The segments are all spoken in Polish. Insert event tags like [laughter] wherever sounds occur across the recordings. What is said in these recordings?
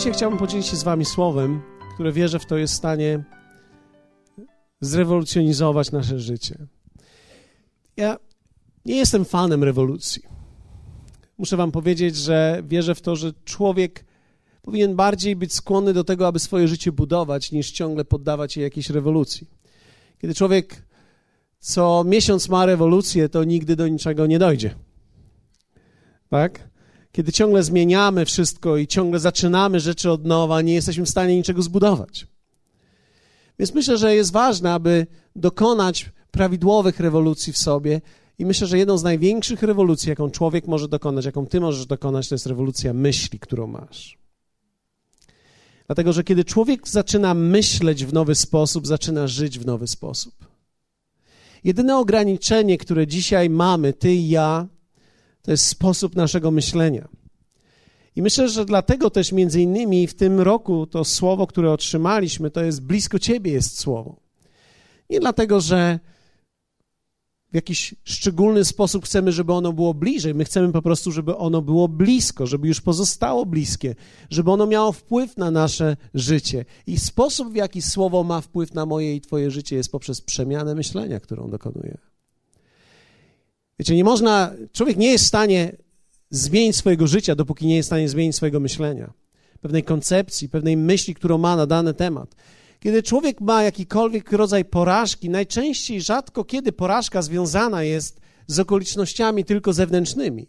Dzisiaj chciałbym podzielić się z Wami słowem, które wierzę w to jest w stanie zrewolucjonizować nasze życie. Ja nie jestem fanem rewolucji. Muszę Wam powiedzieć, że wierzę w to, że człowiek powinien bardziej być skłonny do tego, aby swoje życie budować, niż ciągle poddawać się jakiejś rewolucji. Kiedy człowiek co miesiąc ma rewolucję, to nigdy do niczego nie dojdzie. Tak? Kiedy ciągle zmieniamy wszystko i ciągle zaczynamy rzeczy od nowa, nie jesteśmy w stanie niczego zbudować. Więc myślę, że jest ważne, aby dokonać prawidłowych rewolucji w sobie. I myślę, że jedną z największych rewolucji, jaką człowiek może dokonać, jaką ty możesz dokonać, to jest rewolucja myśli, którą masz. Dlatego, że kiedy człowiek zaczyna myśleć w nowy sposób, zaczyna żyć w nowy sposób. Jedyne ograniczenie, które dzisiaj mamy, ty i ja, to jest sposób naszego myślenia. I myślę, że dlatego też między innymi w tym roku to słowo, które otrzymaliśmy, to jest blisko Ciebie jest słowo. Nie dlatego, że w jakiś szczególny sposób chcemy, żeby ono było bliżej. My chcemy po prostu, żeby ono było blisko, żeby już pozostało bliskie, żeby ono miało wpływ na nasze życie. I sposób, w jaki słowo ma wpływ na moje i Twoje życie, jest poprzez przemianę myślenia, którą dokonuje. Wiecie, nie można, człowiek nie jest w stanie zmienić swojego życia, dopóki nie jest w stanie zmienić swojego myślenia, pewnej koncepcji, pewnej myśli, którą ma na dany temat. Kiedy człowiek ma jakikolwiek rodzaj porażki, najczęściej rzadko kiedy porażka związana jest z okolicznościami tylko zewnętrznymi.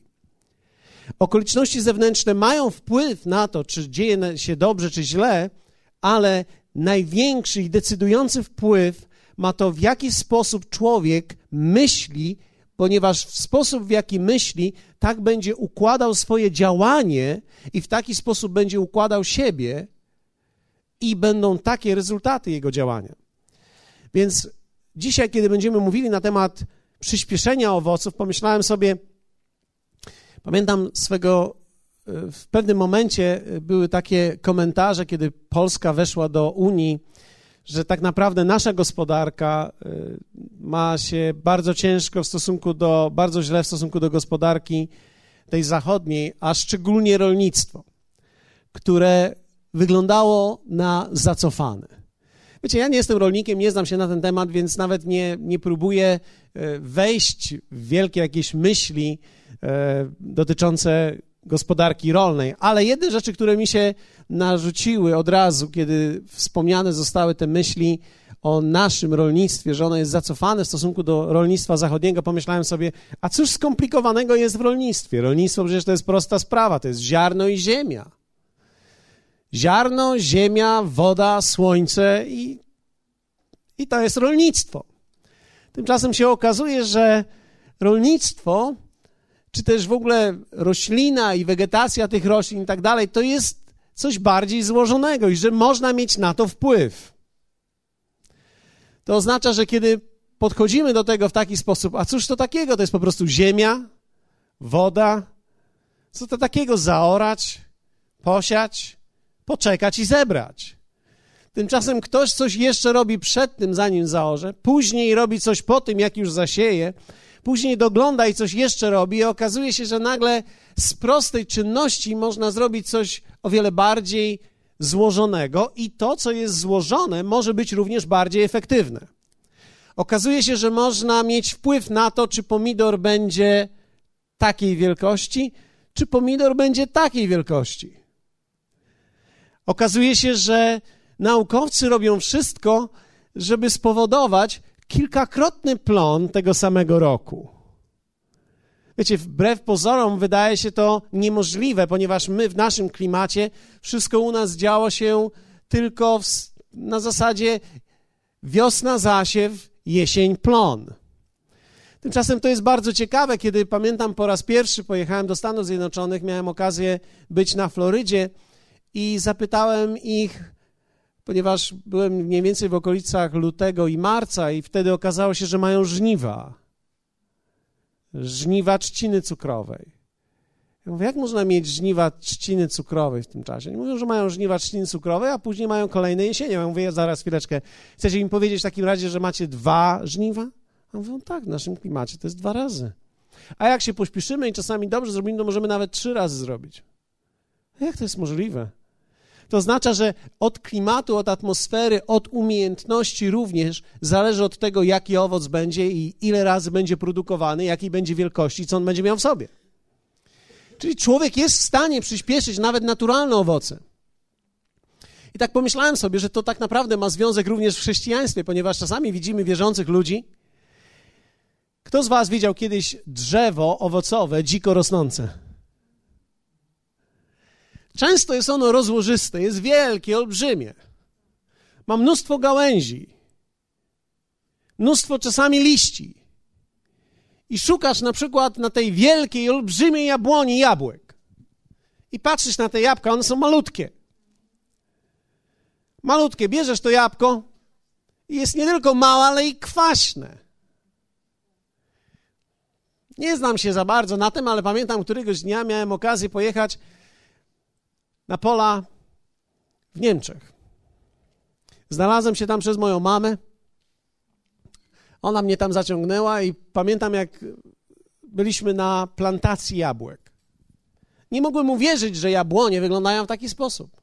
Okoliczności zewnętrzne mają wpływ na to, czy dzieje się dobrze, czy źle, ale największy i decydujący wpływ ma to, w jaki sposób człowiek myśli ponieważ w sposób, w jaki myśli, tak będzie układał swoje działanie i w taki sposób będzie układał siebie i będą takie rezultaty jego działania. Więc dzisiaj, kiedy będziemy mówili na temat przyspieszenia owoców, pomyślałem sobie, pamiętam swego, e, w pewnym momencie były takie komentarze, kiedy Polska weszła do Unii, że tak naprawdę nasza gospodarka y, ma się bardzo ciężko w stosunku do, bardzo źle w stosunku do gospodarki tej zachodniej, a szczególnie rolnictwo, które wyglądało na zacofane. Wiecie, ja nie jestem rolnikiem, nie znam się na ten temat, więc nawet nie, nie próbuję y, wejść w wielkie jakieś myśli y, dotyczące gospodarki rolnej, ale jedne rzeczy, które mi się narzuciły od razu, kiedy wspomniane zostały te myśli o naszym rolnictwie, że ono jest zacofane w stosunku do rolnictwa zachodniego, pomyślałem sobie, a cóż skomplikowanego jest w rolnictwie? Rolnictwo przecież to jest prosta sprawa, to jest ziarno i ziemia. Ziarno, ziemia, woda, słońce i, i to jest rolnictwo. Tymczasem się okazuje, że rolnictwo czy też w ogóle roślina i wegetacja tych roślin i tak dalej, to jest coś bardziej złożonego i że można mieć na to wpływ. To oznacza, że kiedy podchodzimy do tego w taki sposób, a cóż to takiego? To jest po prostu ziemia, woda. Co to takiego zaorać, posiać, poczekać i zebrać? Tymczasem ktoś coś jeszcze robi przed tym, zanim zaorze, później robi coś po tym, jak już zasieje, później dogląda i coś jeszcze robi, i okazuje się, że nagle z prostej czynności można zrobić coś o wiele bardziej złożonego, i to, co jest złożone, może być również bardziej efektywne. Okazuje się, że można mieć wpływ na to, czy pomidor będzie takiej wielkości, czy pomidor będzie takiej wielkości. Okazuje się, że naukowcy robią wszystko, żeby spowodować, kilkakrotny plon tego samego roku. Wiecie, wbrew pozorom wydaje się to niemożliwe, ponieważ my w naszym klimacie wszystko u nas działo się tylko w, na zasadzie wiosna zasiew, jesień plon. Tymczasem to jest bardzo ciekawe, kiedy pamiętam po raz pierwszy pojechałem do Stanów Zjednoczonych, miałem okazję być na Florydzie i zapytałem ich, ponieważ byłem mniej więcej w okolicach lutego i marca i wtedy okazało się, że mają żniwa. Żniwa trzciny cukrowej. Ja mówię, jak można mieć żniwa trzciny cukrowej w tym czasie? mówią, że mają żniwa trzciny cukrowej, a później mają kolejne jesienie. Ja mówię, zaraz chwileczkę, chcecie mi powiedzieć w takim razie, że macie dwa żniwa? A mówią, tak, w naszym klimacie to jest dwa razy. A jak się pośpieszymy i czasami dobrze zrobimy, to możemy nawet trzy razy zrobić. Jak to jest możliwe? To oznacza, że od klimatu, od atmosfery, od umiejętności również zależy od tego, jaki owoc będzie i ile razy będzie produkowany, jakiej będzie wielkości, co on będzie miał w sobie. Czyli człowiek jest w stanie przyspieszyć nawet naturalne owoce. I tak pomyślałem sobie, że to tak naprawdę ma związek również w chrześcijaństwie, ponieważ czasami widzimy wierzących ludzi. Kto z Was widział kiedyś drzewo owocowe dziko rosnące? Często jest ono rozłożyste, jest wielkie, olbrzymie. Ma mnóstwo gałęzi, mnóstwo czasami liści. I szukasz na przykład na tej wielkiej, olbrzymiej jabłoni jabłek. I patrzysz na te jabłka, one są malutkie. Malutkie, bierzesz to jabłko i jest nie tylko małe, ale i kwaśne. Nie znam się za bardzo na tym, ale pamiętam, któregoś dnia miałem okazję pojechać na pola w Niemczech. Znalazłem się tam przez moją mamę. Ona mnie tam zaciągnęła i pamiętam, jak byliśmy na plantacji jabłek. Nie mogłem uwierzyć, że jabłonie wyglądają w taki sposób.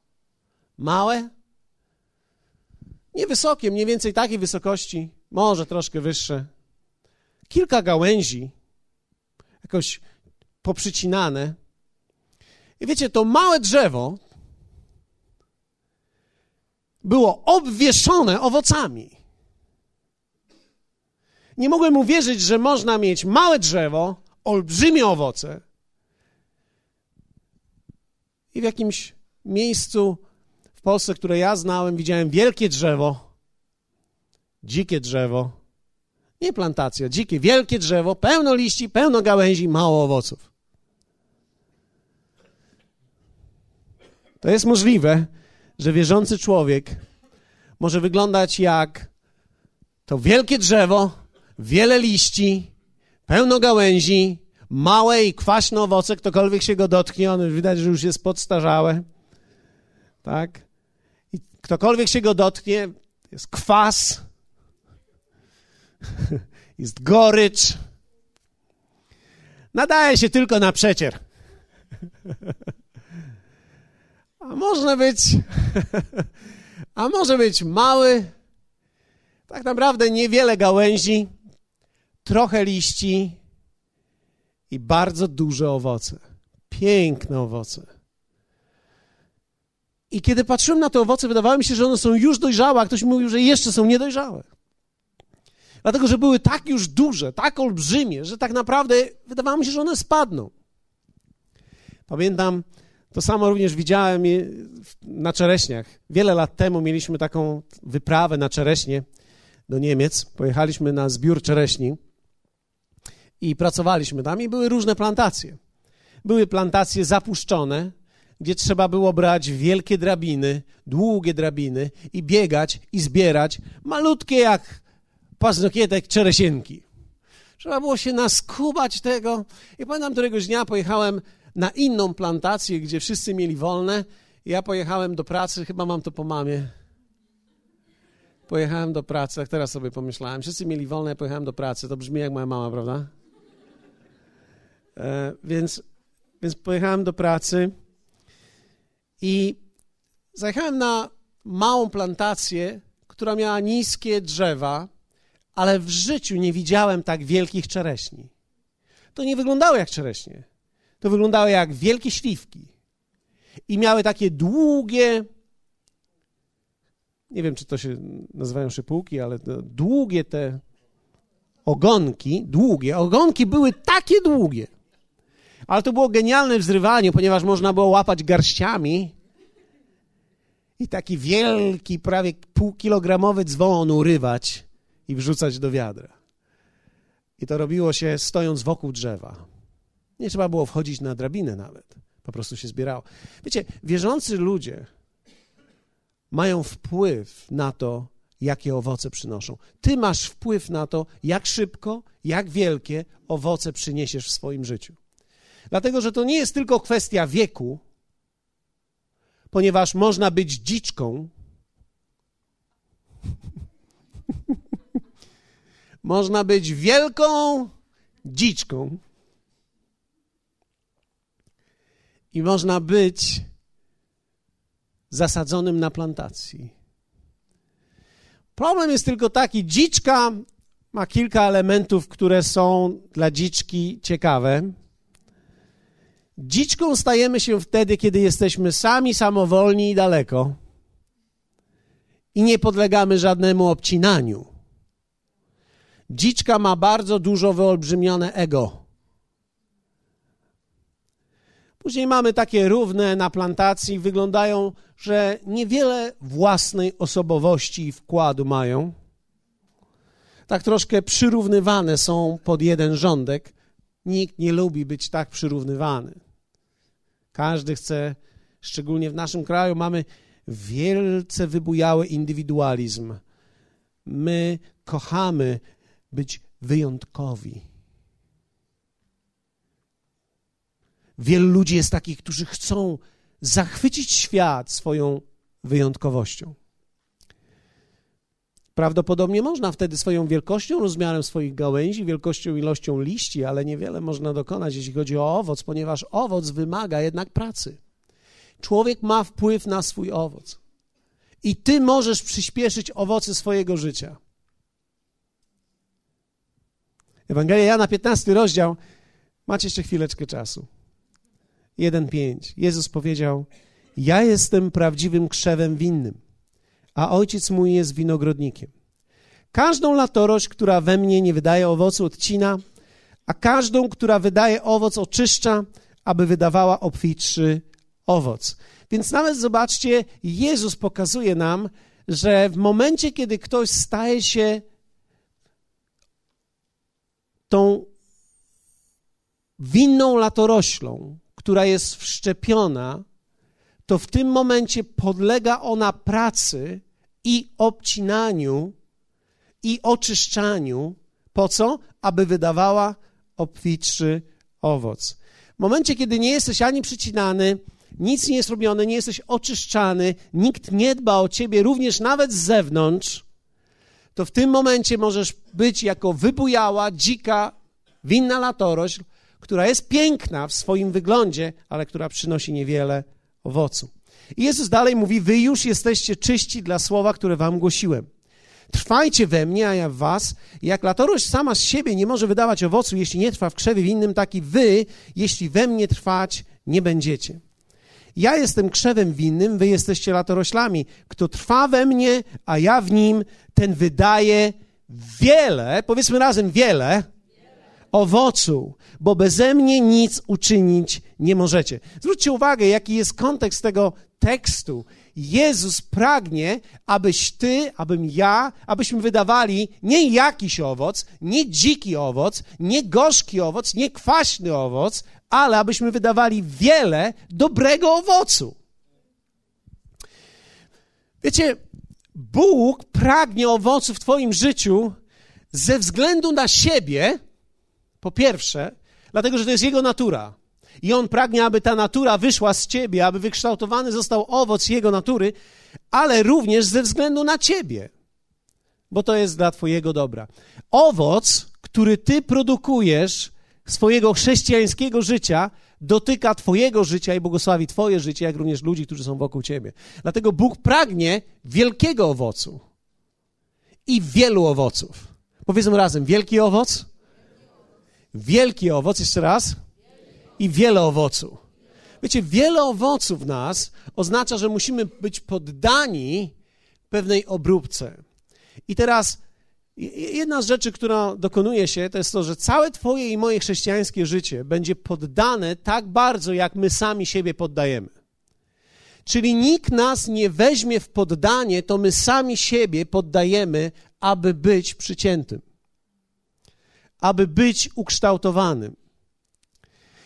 Małe, niewysokie, mniej więcej takiej wysokości, może troszkę wyższe. Kilka gałęzi, jakoś poprzycinane. I wiecie, to małe drzewo było obwieszone owocami. Nie mogłem uwierzyć, że można mieć małe drzewo, olbrzymie owoce i w jakimś miejscu w Polsce, które ja znałem, widziałem wielkie drzewo, dzikie drzewo, nie plantacja, dzikie, wielkie drzewo, pełno liści, pełno gałęzi, mało owoców. To jest możliwe, że wierzący człowiek może wyglądać jak to wielkie drzewo, wiele liści, pełno gałęzi, małe i kwaśne owoce, ktokolwiek się go dotknie, on widać, że już jest podstarzałe. Tak? I ktokolwiek się go dotknie, jest kwas, [laughs] jest gorycz. Nadaje się tylko na przecier. [laughs] A można być, [laughs] a może być mały, tak naprawdę niewiele gałęzi, trochę liści i bardzo duże owoce. Piękne owoce. I kiedy patrzyłem na te owoce, wydawało mi się, że one są już dojrzałe, a ktoś mówił, że jeszcze są niedojrzałe. Dlatego, że były tak już duże, tak olbrzymie, że tak naprawdę wydawało mi się, że one spadną. Pamiętam, to samo również widziałem na czereśniach. Wiele lat temu mieliśmy taką wyprawę na czereśnie do Niemiec. Pojechaliśmy na zbiór czereśni i pracowaliśmy tam i były różne plantacje. Były plantacje zapuszczone, gdzie trzeba było brać wielkie drabiny, długie drabiny i biegać i zbierać malutkie jak paznokietek czeresienki. Trzeba było się naskubać tego. I pamiętam, któregoś dnia pojechałem na inną plantację, gdzie wszyscy mieli wolne. Ja pojechałem do pracy, chyba mam to po mamie. Pojechałem do pracy, tak teraz sobie pomyślałem. Wszyscy mieli wolne, ja pojechałem do pracy. To brzmi jak moja mama, prawda? E, więc, więc pojechałem do pracy i zajechałem na małą plantację, która miała niskie drzewa, ale w życiu nie widziałem tak wielkich czereśni. To nie wyglądało jak czereśnie. To wyglądało jak wielkie śliwki. I miały takie długie, nie wiem, czy to się nazywają szypułki, ale długie te ogonki, długie, ogonki były takie długie. Ale to było genialne w zrywaniu, ponieważ można było łapać garściami i taki wielki, prawie półkilogramowy dzwon urywać i wrzucać do wiadra. I to robiło się stojąc wokół drzewa. Nie trzeba było wchodzić na drabinę nawet. Po prostu się zbierało. Wiecie, wierzący ludzie mają wpływ na to, jakie owoce przynoszą. Ty masz wpływ na to, jak szybko, jak wielkie owoce przyniesiesz w swoim życiu. Dlatego, że to nie jest tylko kwestia wieku, ponieważ można być dziczką. [laughs] można być wielką dziczką. I można być zasadzonym na plantacji. Problem jest tylko taki, dziczka ma kilka elementów, które są dla dziczki ciekawe. Dziczką stajemy się wtedy, kiedy jesteśmy sami, samowolni i daleko i nie podlegamy żadnemu obcinaniu. Dziczka ma bardzo dużo wyolbrzymione ego. Później mamy takie równe na plantacji, wyglądają, że niewiele własnej osobowości i wkładu mają. Tak troszkę przyrównywane są pod jeden rządek. Nikt nie lubi być tak przyrównywany. Każdy chce, szczególnie w naszym kraju, mamy wielce wybujały indywidualizm. My kochamy być wyjątkowi. Wielu ludzi jest takich, którzy chcą zachwycić świat swoją wyjątkowością. Prawdopodobnie można wtedy swoją wielkością, rozmiarem swoich gałęzi, wielkością, ilością liści, ale niewiele można dokonać, jeśli chodzi o owoc, ponieważ owoc wymaga jednak pracy. Człowiek ma wpływ na swój owoc. I ty możesz przyspieszyć owoce swojego życia. Ewangelia Jana, 15 rozdział. Macie jeszcze chwileczkę czasu. 1:5. Jezus powiedział: Ja jestem prawdziwym krzewem winnym, a ojciec mój jest winogrodnikiem. Każdą latorość, która we mnie nie wydaje owocu, odcina, a każdą, która wydaje owoc, oczyszcza, aby wydawała obfitszy owoc. Więc nawet zobaczcie, Jezus pokazuje nam, że w momencie, kiedy ktoś staje się tą winną latoroślą, która jest wszczepiona, to w tym momencie podlega ona pracy i obcinaniu i oczyszczaniu. Po co? Aby wydawała obfitszy owoc. W momencie, kiedy nie jesteś ani przycinany, nic nie jest robione, nie jesteś oczyszczany, nikt nie dba o ciebie, również nawet z zewnątrz, to w tym momencie możesz być jako wybujała, dzika, winna latorośl, która jest piękna w swoim wyglądzie, ale która przynosi niewiele owocu. I Jezus dalej mówi: Wy już jesteście czyści dla słowa, które wam głosiłem. Trwajcie we mnie, a ja w was. Jak latorość sama z siebie nie może wydawać owocu, jeśli nie trwa w krzewie winnym, tak i wy, jeśli we mnie trwać nie będziecie. Ja jestem krzewem winnym, wy jesteście latoroślami. Kto trwa we mnie, a ja w nim, ten wydaje wiele, powiedzmy razem wiele, owocu, bo beze mnie nic uczynić nie możecie. Zwróćcie uwagę, jaki jest kontekst tego tekstu. Jezus pragnie, abyś ty, abym ja, abyśmy wydawali nie jakiś owoc, nie dziki owoc, nie gorzki owoc, nie kwaśny owoc, ale abyśmy wydawali wiele dobrego owocu. Wiecie, Bóg pragnie owocu w Twoim życiu ze względu na siebie, po pierwsze, dlatego że to jest Jego natura. I On pragnie, aby ta natura wyszła z Ciebie, aby wykształtowany został owoc Jego natury, ale również ze względu na Ciebie, bo to jest dla Twojego dobra. Owoc, który Ty produkujesz, swojego chrześcijańskiego życia dotyka Twojego życia i błogosławi Twoje życie, jak również ludzi, którzy są wokół Ciebie. Dlatego Bóg pragnie wielkiego owocu i wielu owoców. Powiedzmy razem: wielki owoc, wielki owoc, jeszcze raz, i wiele owoców. Wiecie, wiele owoców w nas oznacza, że musimy być poddani pewnej obróbce. I teraz Jedna z rzeczy, która dokonuje się, to jest to, że całe Twoje i moje chrześcijańskie życie będzie poddane tak bardzo, jak my sami siebie poddajemy. Czyli nikt nas nie weźmie w poddanie, to my sami siebie poddajemy, aby być przyciętym, aby być ukształtowanym.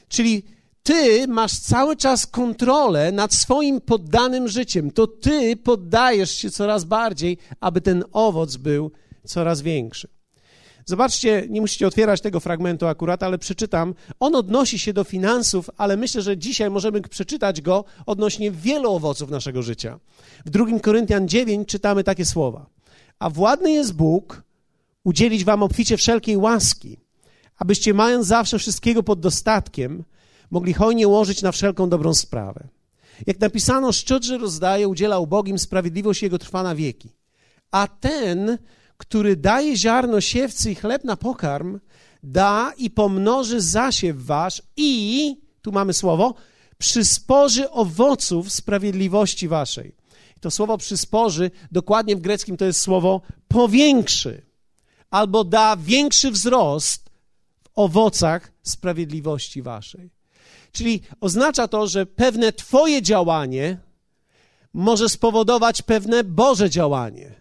Czyli ty masz cały czas kontrolę nad swoim poddanym życiem. To ty poddajesz się coraz bardziej, aby ten owoc był coraz większy. Zobaczcie, nie musicie otwierać tego fragmentu akurat, ale przeczytam. On odnosi się do finansów, ale myślę, że dzisiaj możemy przeczytać go odnośnie wielu owoców naszego życia. W 2 Koryntian 9 czytamy takie słowa. A władny jest Bóg udzielić wam obficie wszelkiej łaski, abyście mając zawsze wszystkiego pod dostatkiem, mogli hojnie łożyć na wszelką dobrą sprawę. Jak napisano, szczodrze rozdaje, udziela ubogim, sprawiedliwość jego trwa na wieki. A ten, który daje ziarno siewcy i chleb na pokarm, da i pomnoży zasiew wasz i, tu mamy słowo, przysporzy owoców sprawiedliwości waszej. To słowo przysporzy, dokładnie w greckim to jest słowo powiększy, albo da większy wzrost w owocach sprawiedliwości waszej. Czyli oznacza to, że pewne Twoje działanie może spowodować pewne Boże działanie.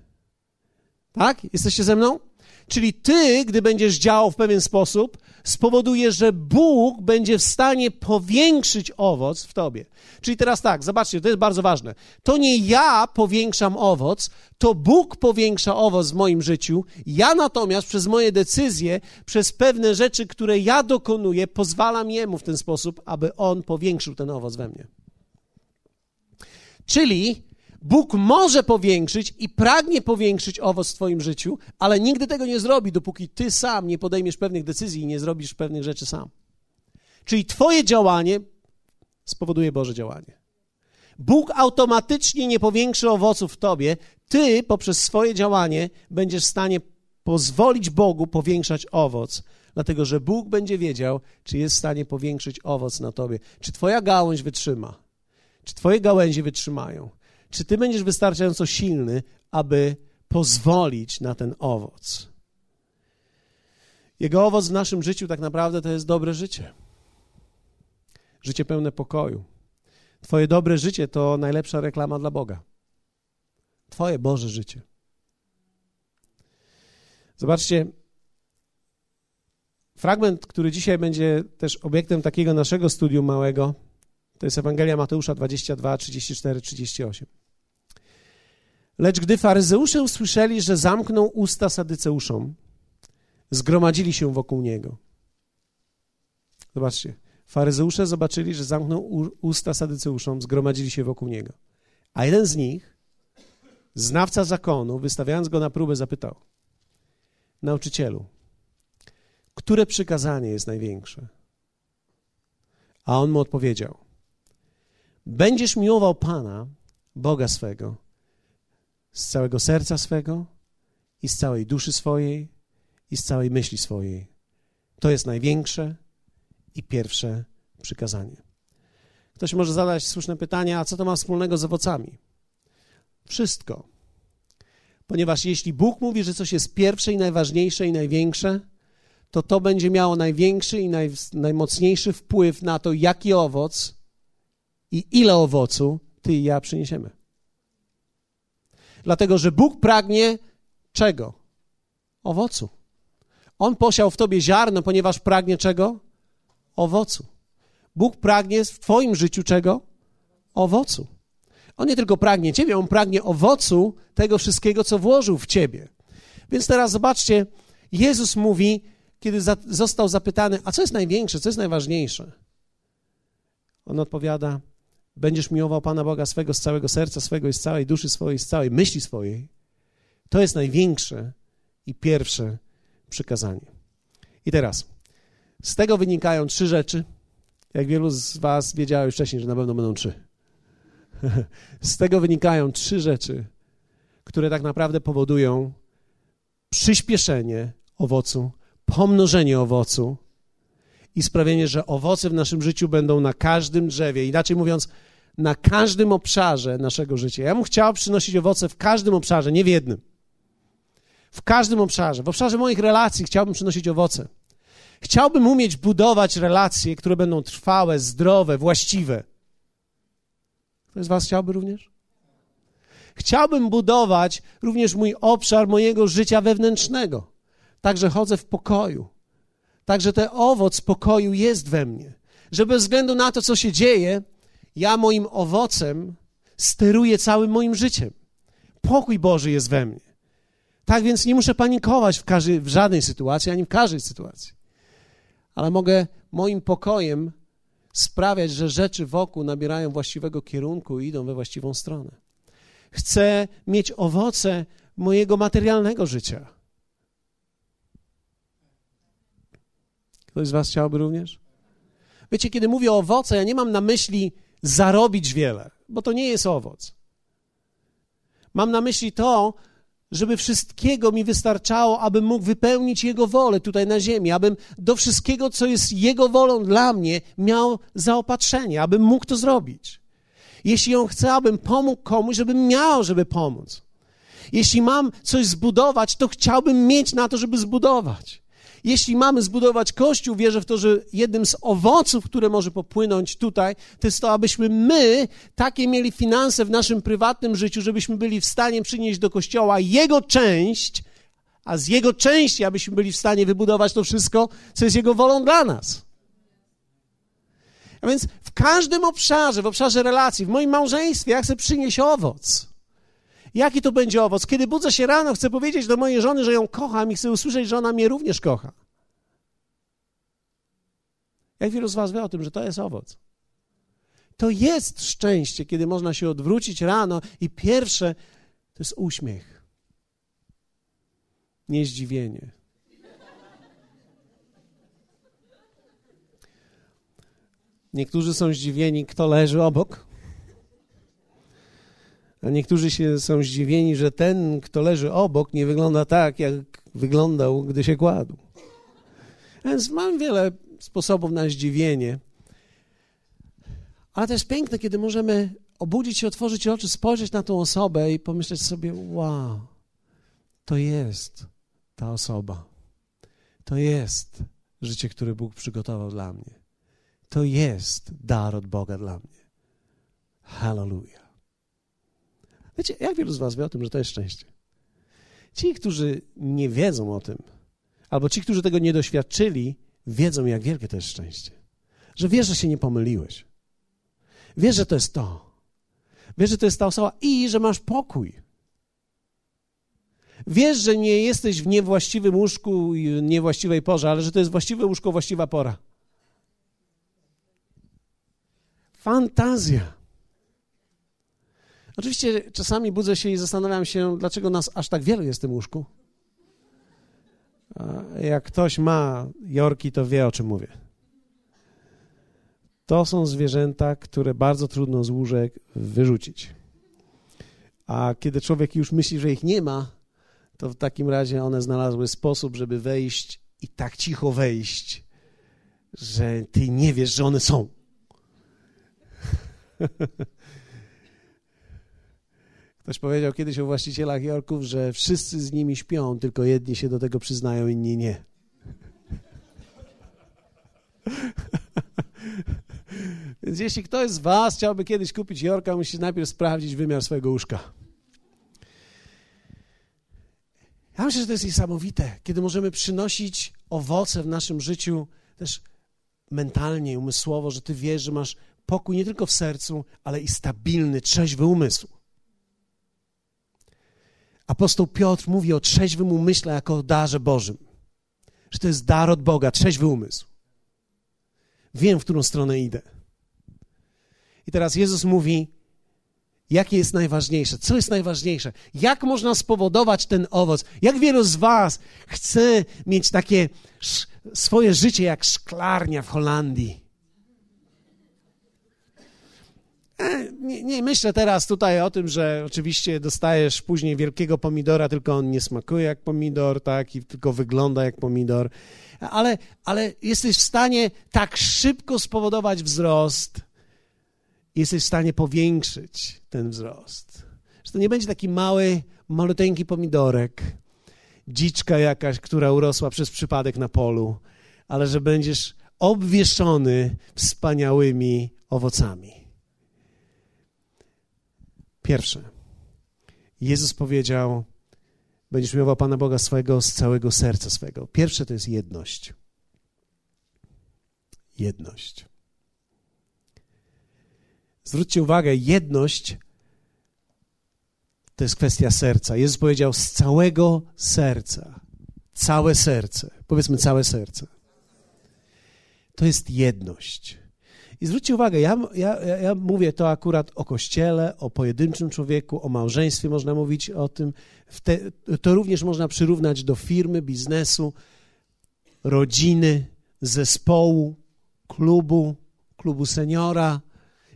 Tak? Jesteście ze mną? Czyli ty, gdy będziesz działał w pewien sposób, spowoduje, że Bóg będzie w stanie powiększyć owoc w tobie. Czyli teraz tak, zobaczcie, to jest bardzo ważne. To nie ja powiększam owoc, to Bóg powiększa owoc w moim życiu. Ja natomiast przez moje decyzje, przez pewne rzeczy, które ja dokonuję, pozwalam Jemu w ten sposób, aby On powiększył ten owoc we mnie. Czyli Bóg może powiększyć i pragnie powiększyć owoc w Twoim życiu, ale nigdy tego nie zrobi, dopóki Ty sam nie podejmiesz pewnych decyzji i nie zrobisz pewnych rzeczy sam. Czyli Twoje działanie spowoduje Boże działanie. Bóg automatycznie nie powiększy owoców w Tobie, Ty poprzez swoje działanie będziesz w stanie pozwolić Bogu powiększać owoc, dlatego że Bóg będzie wiedział, czy jest w stanie powiększyć owoc na Tobie. Czy Twoja gałąź wytrzyma? Czy Twoje gałęzie wytrzymają? Czy ty będziesz wystarczająco silny, aby pozwolić na ten owoc? Jego owoc w naszym życiu tak naprawdę to jest dobre życie. Życie pełne pokoju. Twoje dobre życie to najlepsza reklama dla Boga. Twoje Boże życie. Zobaczcie, fragment, który dzisiaj będzie też obiektem takiego naszego studium małego, to jest Ewangelia Mateusza 22, 34, 38. Lecz gdy faryzeusze usłyszeli, że zamknął usta sadyceuszom, zgromadzili się wokół niego. Zobaczcie, faryzeusze zobaczyli, że zamknął usta sadyceuszom, zgromadzili się wokół niego. A jeden z nich, znawca zakonu, wystawiając go na próbę, zapytał: Nauczycielu, które przykazanie jest największe? A on mu odpowiedział: Będziesz miłował Pana, Boga swego, z całego serca swego i z całej duszy swojej i z całej myśli swojej. To jest największe i pierwsze przykazanie. Ktoś może zadać słuszne pytanie, a co to ma wspólnego z owocami? Wszystko. Ponieważ jeśli Bóg mówi, że coś jest pierwsze i najważniejsze i największe, to to będzie miało największy i naj, najmocniejszy wpływ na to, jaki owoc i ile owocu ty i ja przyniesiemy. Dlatego, że Bóg pragnie czego? Owocu. On posiał w tobie ziarno, ponieważ pragnie czego? Owocu. Bóg pragnie w twoim życiu czego? Owocu. On nie tylko pragnie ciebie, on pragnie owocu tego wszystkiego, co włożył w ciebie. Więc teraz zobaczcie, Jezus mówi, kiedy za, został zapytany, a co jest największe, co jest najważniejsze? On odpowiada, będziesz miłował Pana Boga swego z całego serca swego i z całej duszy swojej, z całej myśli swojej, to jest największe i pierwsze przykazanie. I teraz, z tego wynikają trzy rzeczy. Jak wielu z Was wiedziało już wcześniej, że na pewno będą trzy. [laughs] z tego wynikają trzy rzeczy, które tak naprawdę powodują przyspieszenie owocu, pomnożenie owocu i sprawienie, że owoce w naszym życiu będą na każdym drzewie. Inaczej mówiąc, na każdym obszarze naszego życia. Ja bym chciał przynosić owoce w każdym obszarze, nie w jednym. W każdym obszarze. W obszarze moich relacji chciałbym przynosić owoce. Chciałbym umieć budować relacje, które będą trwałe, zdrowe, właściwe. Ktoś z Was chciałby również? Chciałbym budować również mój obszar mojego życia wewnętrznego. Także chodzę w pokoju. Także ten owoc pokoju jest we mnie. Że bez względu na to, co się dzieje, ja moim owocem steruję całym moim życiem. Pokój Boży jest we mnie. Tak więc nie muszę panikować w, każdej, w żadnej sytuacji, ani w każdej sytuacji. Ale mogę moim pokojem sprawiać, że rzeczy wokół nabierają właściwego kierunku i idą we właściwą stronę. Chcę mieć owoce mojego materialnego życia. Ktoś z Was chciałby również? Wiecie, kiedy mówię o owoce, ja nie mam na myśli zarobić wiele, bo to nie jest owoc. Mam na myśli to, żeby wszystkiego mi wystarczało, abym mógł wypełnić Jego wolę tutaj na ziemi, abym do wszystkiego, co jest Jego wolą dla mnie, miał zaopatrzenie, abym mógł to zrobić. Jeśli On chce, abym pomógł komuś, żebym miał, żeby pomóc. Jeśli mam coś zbudować, to chciałbym mieć na to, żeby zbudować. Jeśli mamy zbudować kościół, wierzę w to, że jednym z owoców, które może popłynąć tutaj, to jest to, abyśmy my takie mieli finanse w naszym prywatnym życiu, żebyśmy byli w stanie przynieść do kościoła jego część, a z jego części, abyśmy byli w stanie wybudować to wszystko, co jest jego wolą dla nas. A więc w każdym obszarze, w obszarze relacji, w moim małżeństwie, ja chcę przynieść owoc. Jaki to będzie owoc? Kiedy budzę się rano, chcę powiedzieć do mojej żony, że ją kocham i chcę usłyszeć, że ona mnie również kocha. Jak wielu z Was wie o tym, że to jest owoc? To jest szczęście, kiedy można się odwrócić rano i pierwsze to jest uśmiech, nie zdziwienie. Niektórzy są zdziwieni, kto leży obok. A niektórzy się są zdziwieni, że ten, kto leży obok, nie wygląda tak, jak wyglądał, gdy się kładł. Więc mam wiele sposobów na zdziwienie. Ale to jest piękne, kiedy możemy obudzić się, otworzyć oczy, spojrzeć na tą osobę i pomyśleć sobie: Wow, to jest ta osoba. To jest życie, które Bóg przygotował dla mnie. To jest dar od Boga dla mnie. Hallelujah. Wiecie, jak wielu z Was wie o tym, że to jest szczęście? Ci, którzy nie wiedzą o tym, albo ci, którzy tego nie doświadczyli, wiedzą, jak wielkie to jest szczęście. Że wiesz, że się nie pomyliłeś. Wiesz, że to jest to. Wiesz, że to jest ta osoba i że masz pokój. Wiesz, że nie jesteś w niewłaściwym łóżku i niewłaściwej porze, ale że to jest właściwe łóżko, właściwa pora. Fantazja. Oczywiście czasami budzę się i zastanawiam się, dlaczego nas aż tak wiele jest w tym łóżku. Jak ktoś ma jorki, to wie, o czym mówię. To są zwierzęta, które bardzo trudno z łóżek wyrzucić. A kiedy człowiek już myśli, że ich nie ma, to w takim razie one znalazły sposób, żeby wejść i tak cicho wejść, że ty nie wiesz, że one są. [laughs] Ktoś powiedział kiedyś o właścicielach Jorków, że wszyscy z nimi śpią, tylko jedni się do tego przyznają, inni nie. [laughs] Więc jeśli ktoś z Was chciałby kiedyś kupić Jorka, musi najpierw sprawdzić wymiar swojego łóżka. Ja myślę, że to jest niesamowite, kiedy możemy przynosić owoce w naszym życiu też mentalnie, umysłowo, że Ty wiesz, że masz pokój nie tylko w sercu, ale i stabilny, trzeźwy umysł. Apostoł Piotr mówi o trzeźwym umyśle jako o darze Bożym. Że to jest dar od Boga, trzeźwy umysł. Wiem, w którą stronę idę. I teraz Jezus mówi, jakie jest najważniejsze, co jest najważniejsze, jak można spowodować ten owoc. Jak wielu z Was chce mieć takie swoje życie jak szklarnia w Holandii? E, nie, nie, myślę teraz tutaj o tym, że oczywiście dostajesz później wielkiego pomidora, tylko on nie smakuje jak pomidor, tak, i tylko wygląda jak pomidor, ale, ale jesteś w stanie tak szybko spowodować wzrost, jesteś w stanie powiększyć ten wzrost. Że to nie będzie taki mały, maluteńki pomidorek, dziczka jakaś, która urosła przez przypadek na polu, ale że będziesz obwieszony wspaniałymi owocami. Pierwsze. Jezus powiedział: Będziesz miłował Pana Boga swojego z całego serca swego. Pierwsze to jest jedność. Jedność. Zwróćcie uwagę, jedność to jest kwestia serca. Jezus powiedział z całego serca. Całe serce. Powiedzmy całe serce. To jest jedność. I zwróćcie uwagę, ja, ja, ja mówię to akurat o kościele, o pojedynczym człowieku, o małżeństwie można mówić o tym. Te, to również można przyrównać do firmy, biznesu, rodziny, zespołu, klubu, klubu seniora.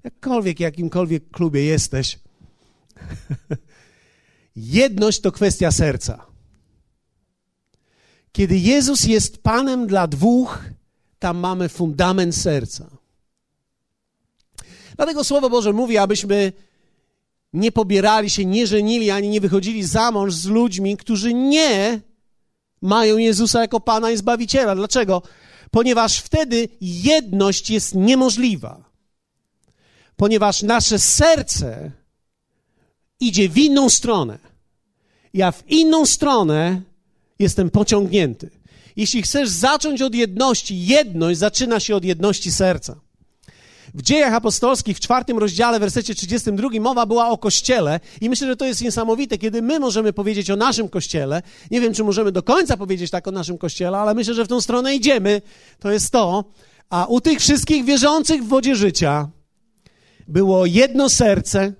jakkolwiek, jakimkolwiek klubie jesteś, [laughs] jedność to kwestia serca. Kiedy Jezus jest Panem dla dwóch, tam mamy fundament serca. Dlatego Słowo Boże mówi, abyśmy nie pobierali się, nie żenili, ani nie wychodzili za mąż z ludźmi, którzy nie mają Jezusa jako Pana i Zbawiciela. Dlaczego? Ponieważ wtedy jedność jest niemożliwa. Ponieważ nasze serce idzie w inną stronę. Ja w inną stronę jestem pociągnięty. Jeśli chcesz zacząć od jedności, jedność zaczyna się od jedności serca. W dziejach apostolskich w czwartym rozdziale, wersecie 32 mowa była o kościele i myślę, że to jest niesamowite, kiedy my możemy powiedzieć o naszym kościele. Nie wiem, czy możemy do końca powiedzieć tak o naszym kościele, ale myślę, że w tą stronę idziemy. To jest to. A u tych wszystkich wierzących w wodzie życia było jedno serce,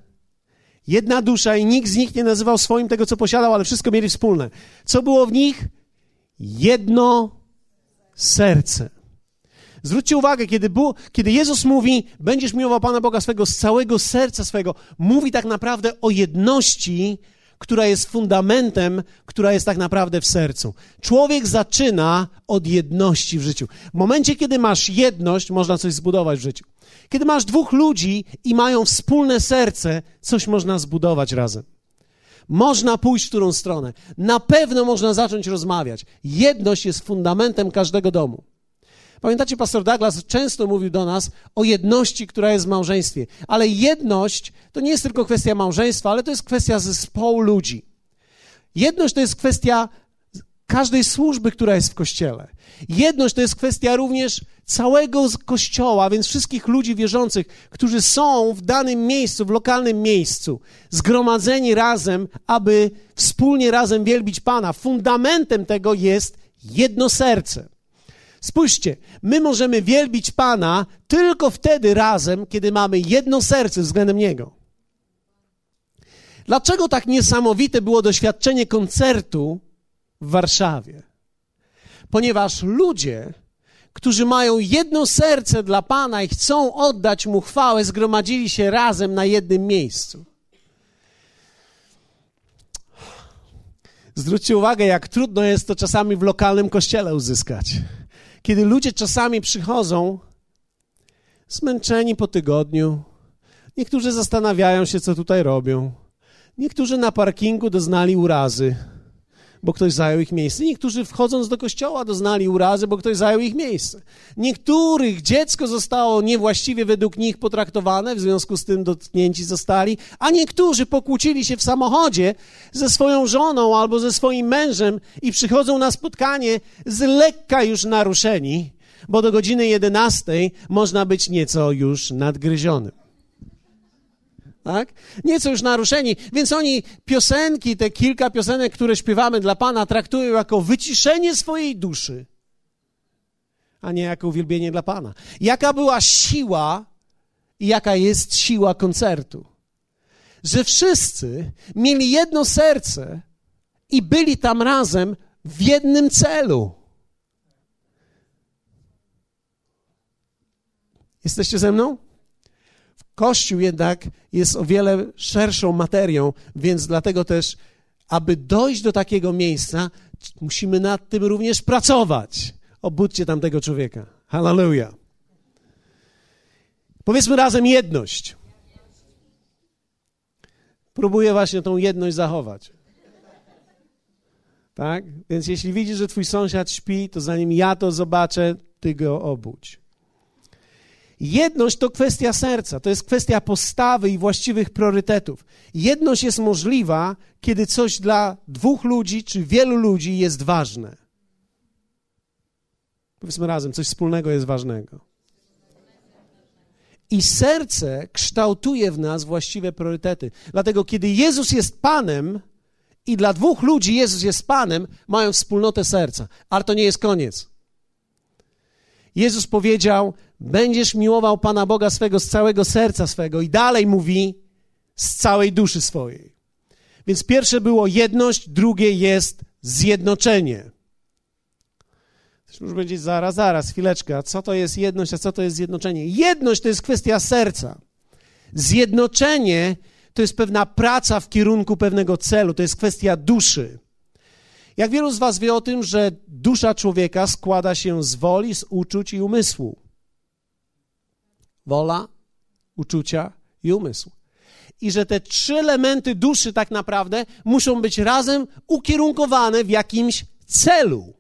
jedna dusza i nikt z nich nie nazywał swoim tego, co posiadał, ale wszystko mieli wspólne. Co było w nich? Jedno serce. Zwróćcie uwagę, kiedy, kiedy Jezus mówi, będziesz miłował Pana Boga swego z całego serca swego, mówi tak naprawdę o jedności, która jest fundamentem, która jest tak naprawdę w sercu. Człowiek zaczyna od jedności w życiu. W momencie, kiedy masz jedność, można coś zbudować w życiu. Kiedy masz dwóch ludzi i mają wspólne serce, coś można zbudować razem. Można pójść w którą stronę. Na pewno można zacząć rozmawiać. Jedność jest fundamentem każdego domu. Pamiętacie, pastor Douglas często mówił do nas o jedności, która jest w małżeństwie. Ale jedność to nie jest tylko kwestia małżeństwa, ale to jest kwestia zespołu ludzi. Jedność to jest kwestia każdej służby, która jest w kościele. Jedność to jest kwestia również całego kościoła, więc wszystkich ludzi wierzących, którzy są w danym miejscu, w lokalnym miejscu, zgromadzeni razem, aby wspólnie razem wielbić Pana. Fundamentem tego jest jedno serce. Spójrzcie, my możemy wielbić Pana tylko wtedy razem, kiedy mamy jedno serce względem Niego. Dlaczego tak niesamowite było doświadczenie koncertu w Warszawie? Ponieważ ludzie, którzy mają jedno serce dla Pana i chcą oddać Mu chwałę, zgromadzili się razem na jednym miejscu. Zwróćcie uwagę, jak trudno jest to czasami w lokalnym kościele uzyskać kiedy ludzie czasami przychodzą zmęczeni po tygodniu, niektórzy zastanawiają się, co tutaj robią, niektórzy na parkingu doznali urazy, bo ktoś zajął ich miejsce. Niektórzy wchodząc do kościoła doznali urazy, bo ktoś zajął ich miejsce. Niektórych dziecko zostało niewłaściwie według nich potraktowane, w związku z tym dotknięci zostali, a niektórzy pokłócili się w samochodzie ze swoją żoną albo ze swoim mężem i przychodzą na spotkanie z lekka już naruszeni, bo do godziny 11 można być nieco już nadgryzionym tak? Nieco już naruszeni, więc oni piosenki, te kilka piosenek, które śpiewamy dla Pana, traktują jako wyciszenie swojej duszy, a nie jako uwielbienie dla Pana. Jaka była siła i jaka jest siła koncertu? Że wszyscy mieli jedno serce i byli tam razem w jednym celu. Jesteście ze mną? Kościół jednak jest o wiele szerszą materią, więc dlatego też, aby dojść do takiego miejsca, musimy nad tym również pracować. Obudźcie tamtego człowieka. Hallelujah. Powiedzmy razem jedność. Próbuję właśnie tą jedność zachować. Tak? Więc jeśli widzisz, że twój sąsiad śpi, to zanim ja to zobaczę, ty go obudź. Jedność to kwestia serca, to jest kwestia postawy i właściwych priorytetów. Jedność jest możliwa, kiedy coś dla dwóch ludzi czy wielu ludzi jest ważne. Powiedzmy razem, coś wspólnego jest ważnego. I serce kształtuje w nas właściwe priorytety. Dlatego, kiedy Jezus jest Panem i dla dwóch ludzi Jezus jest Panem, mają wspólnotę serca. Ale to nie jest koniec. Jezus powiedział: Będziesz miłował Pana Boga swego z całego serca swego, i dalej mówi z całej duszy swojej. Więc pierwsze było jedność, drugie jest zjednoczenie. Ktoś może powiedzieć, zaraz, zaraz, chwileczkę, a co to jest jedność, a co to jest zjednoczenie? Jedność to jest kwestia serca. Zjednoczenie to jest pewna praca w kierunku pewnego celu, to jest kwestia duszy. Jak wielu z Was wie o tym, że dusza człowieka składa się z woli, z uczuć i umysłu? Wola, uczucia i umysł. I że te trzy elementy duszy tak naprawdę muszą być razem ukierunkowane w jakimś celu.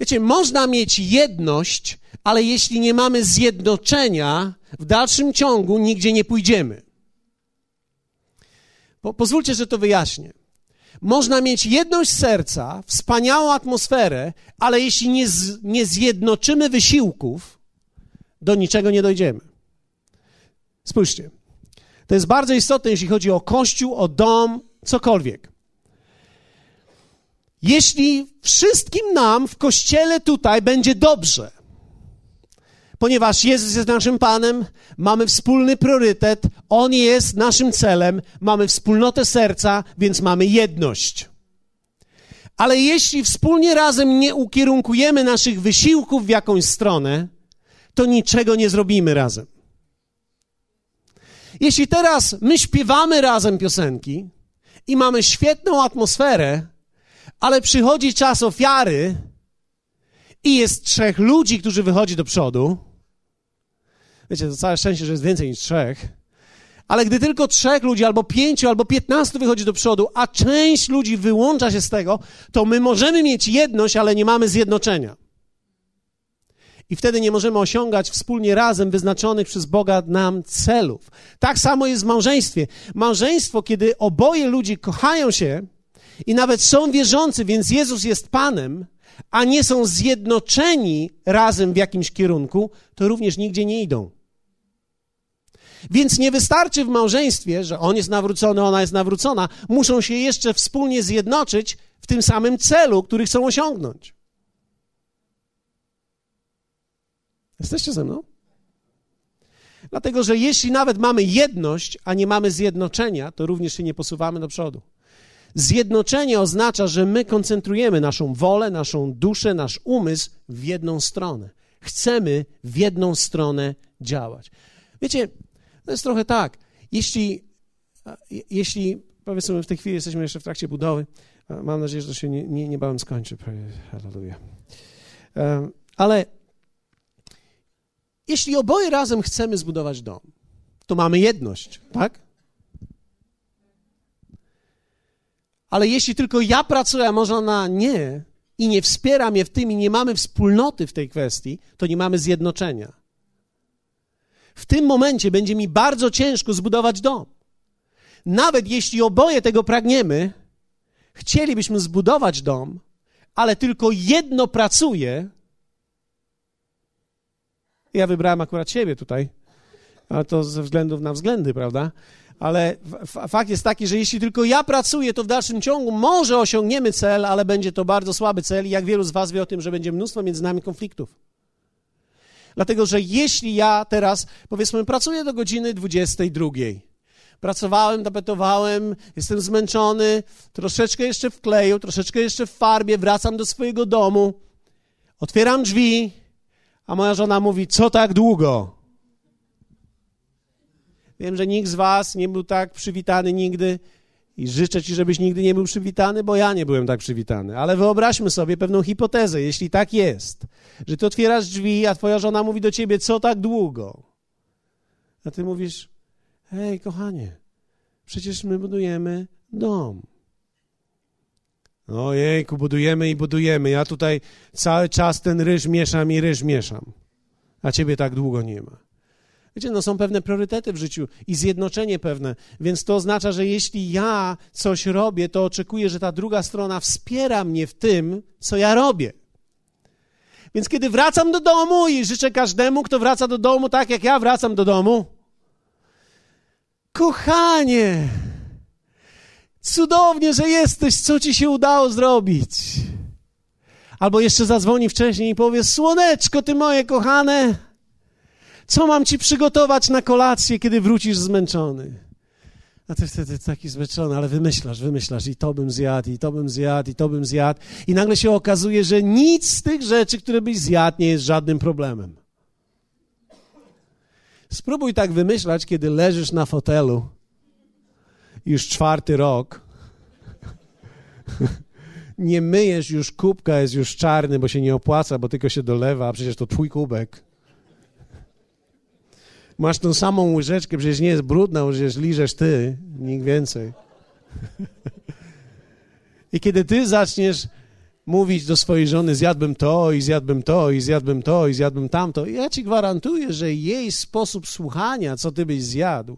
Wiecie, można mieć jedność, ale jeśli nie mamy zjednoczenia, w dalszym ciągu nigdzie nie pójdziemy. Po, pozwólcie, że to wyjaśnię. Można mieć jedność serca, wspaniałą atmosferę, ale jeśli nie, z, nie zjednoczymy wysiłków, do niczego nie dojdziemy. Spójrzcie. To jest bardzo istotne, jeśli chodzi o kościół, o dom, cokolwiek. Jeśli wszystkim nam w kościele tutaj będzie dobrze, ponieważ Jezus jest naszym Panem, mamy wspólny priorytet, On jest naszym celem, mamy wspólnotę serca, więc mamy jedność. Ale jeśli wspólnie razem nie ukierunkujemy naszych wysiłków w jakąś stronę, to niczego nie zrobimy razem. Jeśli teraz my śpiewamy razem piosenki i mamy świetną atmosferę, ale przychodzi czas ofiary i jest trzech ludzi, którzy wychodzi do przodu, Wiecie, to całe szczęście, że jest więcej niż trzech. Ale gdy tylko trzech ludzi, albo pięciu, albo piętnastu wychodzi do przodu, a część ludzi wyłącza się z tego, to my możemy mieć jedność, ale nie mamy zjednoczenia. I wtedy nie możemy osiągać wspólnie razem wyznaczonych przez Boga nam celów. Tak samo jest w małżeństwie. Małżeństwo, kiedy oboje ludzi kochają się i nawet są wierzący, więc Jezus jest Panem, a nie są zjednoczeni razem w jakimś kierunku, to również nigdzie nie idą. Więc nie wystarczy w małżeństwie, że on jest nawrócony, ona jest nawrócona. Muszą się jeszcze wspólnie zjednoczyć w tym samym celu, który chcą osiągnąć. Jesteście ze mną? Dlatego, że jeśli nawet mamy jedność, a nie mamy zjednoczenia, to również się nie posuwamy do przodu. Zjednoczenie oznacza, że my koncentrujemy naszą wolę, naszą duszę, nasz umysł w jedną stronę. Chcemy w jedną stronę działać. Wiecie, to jest trochę tak. Jeśli, jeśli powiedzmy, w tej chwili jesteśmy jeszcze w trakcie budowy, mam nadzieję, że to się nie, nie, niebawem skończy. Hallelujah. Ale jeśli oboje razem chcemy zbudować dom, to mamy jedność, tak? Ale jeśli tylko ja pracuję, a może ona nie, i nie wspiera mnie w tym, i nie mamy wspólnoty w tej kwestii, to nie mamy zjednoczenia. W tym momencie będzie mi bardzo ciężko zbudować dom. Nawet jeśli oboje tego pragniemy, chcielibyśmy zbudować dom, ale tylko jedno pracuje. Ja wybrałem akurat siebie tutaj, a to ze względów na względy, prawda? ale fakt jest taki, że jeśli tylko ja pracuję, to w dalszym ciągu może osiągniemy cel, ale będzie to bardzo słaby cel i jak wielu z was wie o tym, że będzie mnóstwo między nami konfliktów. Dlatego, że jeśli ja teraz, powiedzmy, pracuję do godziny 22, pracowałem, tapetowałem, jestem zmęczony, troszeczkę jeszcze w kleju, troszeczkę jeszcze w farbie, wracam do swojego domu, otwieram drzwi, a moja żona mówi, co tak długo? Wiem, że nikt z was nie był tak przywitany nigdy i życzę ci, żebyś nigdy nie był przywitany, bo ja nie byłem tak przywitany. Ale wyobraźmy sobie pewną hipotezę, jeśli tak jest, że ty otwierasz drzwi, a twoja żona mówi do ciebie, co tak długo? A ty mówisz, hej, kochanie, przecież my budujemy dom. Ojejku, budujemy i budujemy. Ja tutaj cały czas ten ryż mieszam i ryż mieszam. A ciebie tak długo nie ma. Wiecie, no są pewne priorytety w życiu i zjednoczenie pewne, więc to oznacza, że jeśli ja coś robię, to oczekuję, że ta druga strona wspiera mnie w tym, co ja robię. Więc kiedy wracam do domu i życzę każdemu, kto wraca do domu tak, jak ja wracam do domu, kochanie, cudownie, że jesteś, co ci się udało zrobić. Albo jeszcze zadzwoni wcześniej i powie, słoneczko, ty moje kochane, co mam ci przygotować na kolację, kiedy wrócisz zmęczony? A ty wtedy taki zmęczony, ale wymyślasz, wymyślasz i to bym zjadł, i to bym zjadł, i to bym zjadł. I nagle się okazuje, że nic z tych rzeczy, które byś zjadł, nie jest żadnym problemem. Spróbuj tak wymyślać, kiedy leżysz na fotelu już czwarty rok. Nie myjesz już kubka, jest już czarny, bo się nie opłaca, bo tylko się dolewa, a przecież to twój kubek. Masz tą samą łyżeczkę, przecież nie jest brudna, przecież liżesz ty, nikt więcej. I kiedy ty zaczniesz mówić do swojej żony, zjadłbym to i zjadłbym to i zjadłbym to i zjadłbym tamto, ja ci gwarantuję, że jej sposób słuchania, co ty byś zjadł,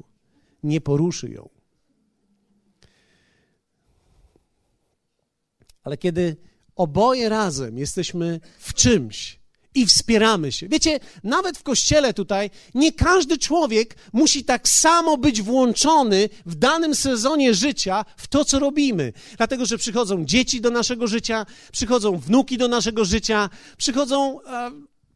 nie poruszy ją. Ale kiedy oboje razem jesteśmy w czymś, i wspieramy się. Wiecie, nawet w kościele tutaj nie każdy człowiek musi tak samo być włączony w danym sezonie życia w to, co robimy. Dlatego, że przychodzą dzieci do naszego życia, przychodzą wnuki do naszego życia, przychodzą. E,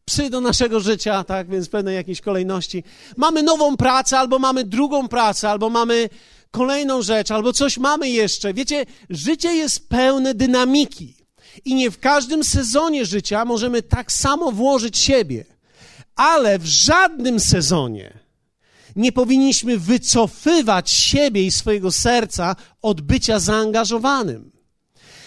psy do naszego życia, tak, więc w pewnej jakiejś kolejności. Mamy nową pracę, albo mamy drugą pracę, albo mamy kolejną rzecz, albo coś mamy jeszcze. Wiecie, życie jest pełne dynamiki. I nie w każdym sezonie życia możemy tak samo włożyć siebie, ale w żadnym sezonie nie powinniśmy wycofywać siebie i swojego serca od bycia zaangażowanym.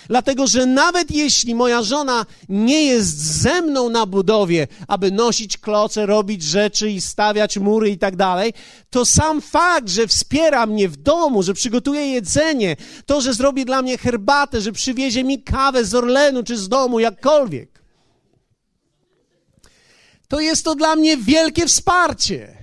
Dlatego, że nawet jeśli moja żona nie jest ze mną na budowie, aby nosić kloce, robić rzeczy i stawiać mury i tak dalej, to sam fakt, że wspiera mnie w domu, że przygotuje jedzenie, to, że zrobi dla mnie herbatę, że przywiezie mi kawę z Orlenu czy z domu, jakkolwiek, to jest to dla mnie wielkie wsparcie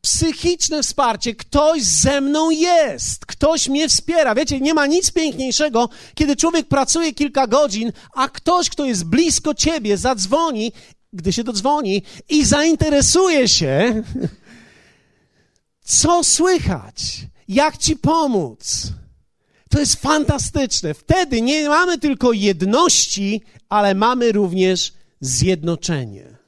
psychiczne wsparcie. Ktoś ze mną jest, ktoś mnie wspiera. Wiecie, nie ma nic piękniejszego, kiedy człowiek pracuje kilka godzin, a ktoś, kto jest blisko ciebie, zadzwoni, gdy się dodzwoni i zainteresuje się, [laughs] co słychać, jak ci pomóc. To jest fantastyczne. Wtedy nie mamy tylko jedności, ale mamy również zjednoczenie.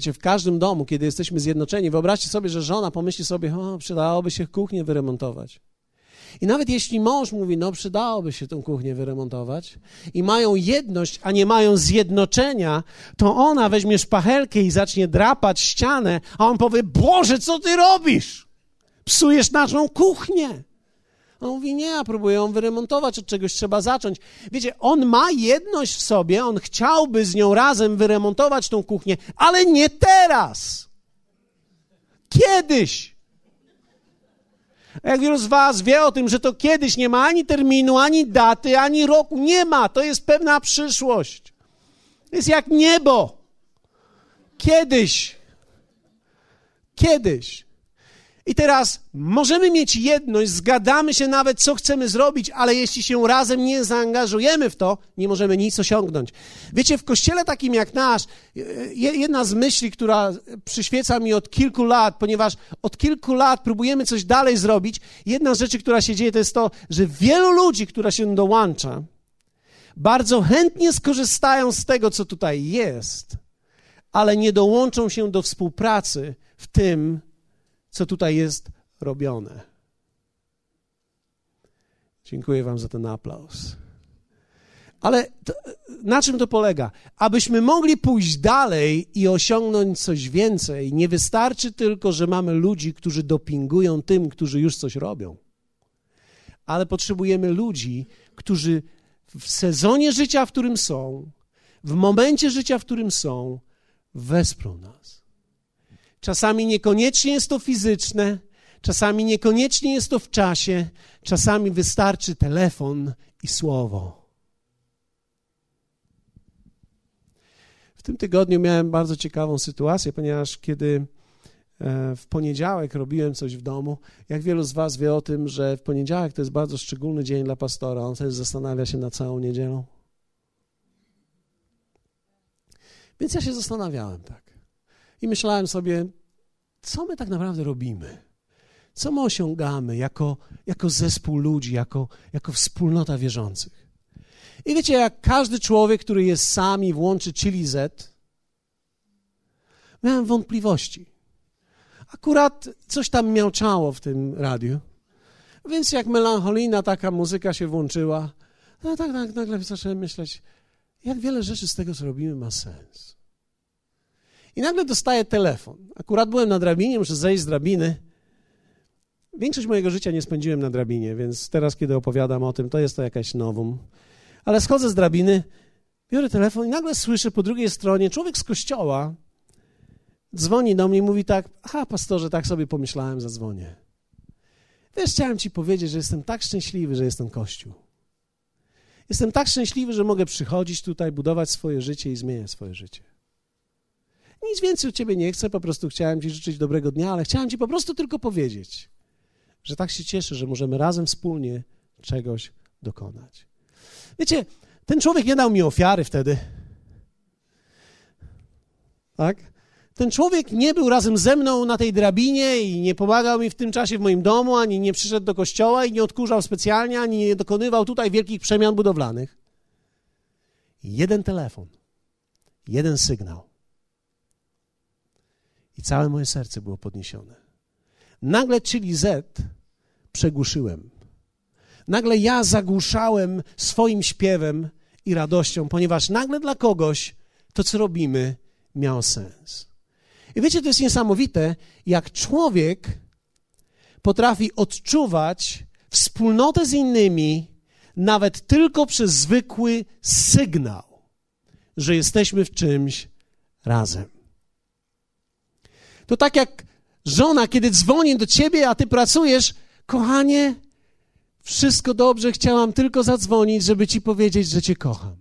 Wiecie, w każdym domu, kiedy jesteśmy zjednoczeni, wyobraźcie sobie, że żona pomyśli sobie, o, przydałoby się kuchnię wyremontować. I nawet jeśli mąż mówi, no przydałoby się tę kuchnię wyremontować i mają jedność, a nie mają zjednoczenia, to ona weźmie szpachelkę i zacznie drapać ścianę, a on powie, Boże, co ty robisz? Psujesz naszą kuchnię. On mówi, nie, ja próbuję ją wyremontować, od czegoś trzeba zacząć. Wiecie, on ma jedność w sobie, on chciałby z nią razem wyremontować tą kuchnię, ale nie teraz. Kiedyś. Jak wielu z Was wie o tym, że to kiedyś nie ma ani terminu, ani daty, ani roku, nie ma. To jest pewna przyszłość. Jest jak niebo. Kiedyś. Kiedyś. I teraz możemy mieć jedność, zgadamy się nawet, co chcemy zrobić, ale jeśli się razem nie zaangażujemy w to, nie możemy nic osiągnąć. Wiecie, w kościele takim jak nasz, jedna z myśli, która przyświeca mi od kilku lat, ponieważ od kilku lat próbujemy coś dalej zrobić, jedna z rzeczy, która się dzieje, to jest to, że wielu ludzi, która się dołącza, bardzo chętnie skorzystają z tego, co tutaj jest, ale nie dołączą się do współpracy w tym, co tutaj jest robione. Dziękuję Wam za ten aplauz. Ale to, na czym to polega? Abyśmy mogli pójść dalej i osiągnąć coś więcej, nie wystarczy tylko, że mamy ludzi, którzy dopingują tym, którzy już coś robią. Ale potrzebujemy ludzi, którzy w sezonie życia, w którym są, w momencie życia, w którym są, wesprą nas. Czasami niekoniecznie jest to fizyczne, czasami niekoniecznie jest to w czasie, czasami wystarczy telefon i słowo. W tym tygodniu miałem bardzo ciekawą sytuację, ponieważ kiedy e, w poniedziałek robiłem coś w domu. Jak wielu z Was wie o tym, że w poniedziałek to jest bardzo szczególny dzień dla pastora. On też zastanawia się na całą niedzielą. Więc ja się zastanawiałem tak. I myślałem sobie, co my tak naprawdę robimy? Co my osiągamy jako, jako zespół ludzi, jako, jako wspólnota wierzących? I wiecie, jak każdy człowiek, który jest sam i włączy Chili Z, miałem wątpliwości. Akurat coś tam miałczało w tym radiu. Więc jak melancholijna taka muzyka się włączyła, no tak, tak nagle zacząłem myśleć, jak wiele rzeczy z tego, co robimy, ma sens. I nagle dostaję telefon. Akurat byłem na drabinie, muszę zejść z drabiny. Większość mojego życia nie spędziłem na drabinie, więc teraz, kiedy opowiadam o tym, to jest to jakaś nowum. Ale schodzę z drabiny, biorę telefon i nagle słyszę po drugiej stronie człowiek z kościoła dzwoni do mnie i mówi tak: Aha, pastorze, tak sobie pomyślałem, zadzwonię. Wiesz, chciałem ci powiedzieć, że jestem tak szczęśliwy, że jestem Kościół. Jestem tak szczęśliwy, że mogę przychodzić tutaj, budować swoje życie i zmieniać swoje życie. Nic więcej od ciebie nie chcę, po prostu chciałem ci życzyć dobrego dnia, ale chciałem ci po prostu tylko powiedzieć, że tak się cieszę, że możemy razem wspólnie czegoś dokonać. Wiecie, ten człowiek nie dał mi ofiary wtedy. Tak? Ten człowiek nie był razem ze mną na tej drabinie i nie pomagał mi w tym czasie w moim domu, ani nie przyszedł do kościoła i nie odkurzał specjalnie, ani nie dokonywał tutaj wielkich przemian budowlanych. Jeden telefon, jeden sygnał. I całe moje serce było podniesione. Nagle czyli Z przegłuszyłem. Nagle ja zagłuszałem swoim śpiewem i radością, ponieważ nagle dla kogoś to, co robimy, miało sens. I wiecie, to jest niesamowite, jak człowiek potrafi odczuwać wspólnotę z innymi, nawet tylko przez zwykły sygnał, że jesteśmy w czymś razem. To tak jak żona, kiedy dzwoni do ciebie, a ty pracujesz, kochanie, wszystko dobrze, chciałam tylko zadzwonić, żeby ci powiedzieć, że cię kocham.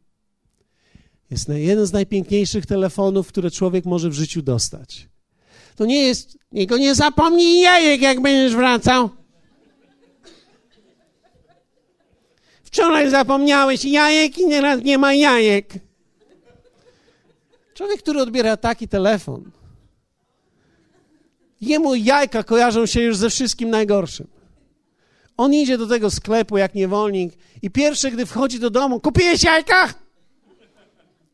Jest jeden z najpiękniejszych telefonów, które człowiek może w życiu dostać. To nie jest, niego nie zapomnij jajek, jak będziesz wracał. Wczoraj zapomniałeś jajek i nieraz nie ma jajek. Człowiek, który odbiera taki telefon, jemu jajka kojarzą się już ze wszystkim najgorszym. On idzie do tego sklepu jak niewolnik i pierwsze, gdy wchodzi do domu, kupiłeś jajka?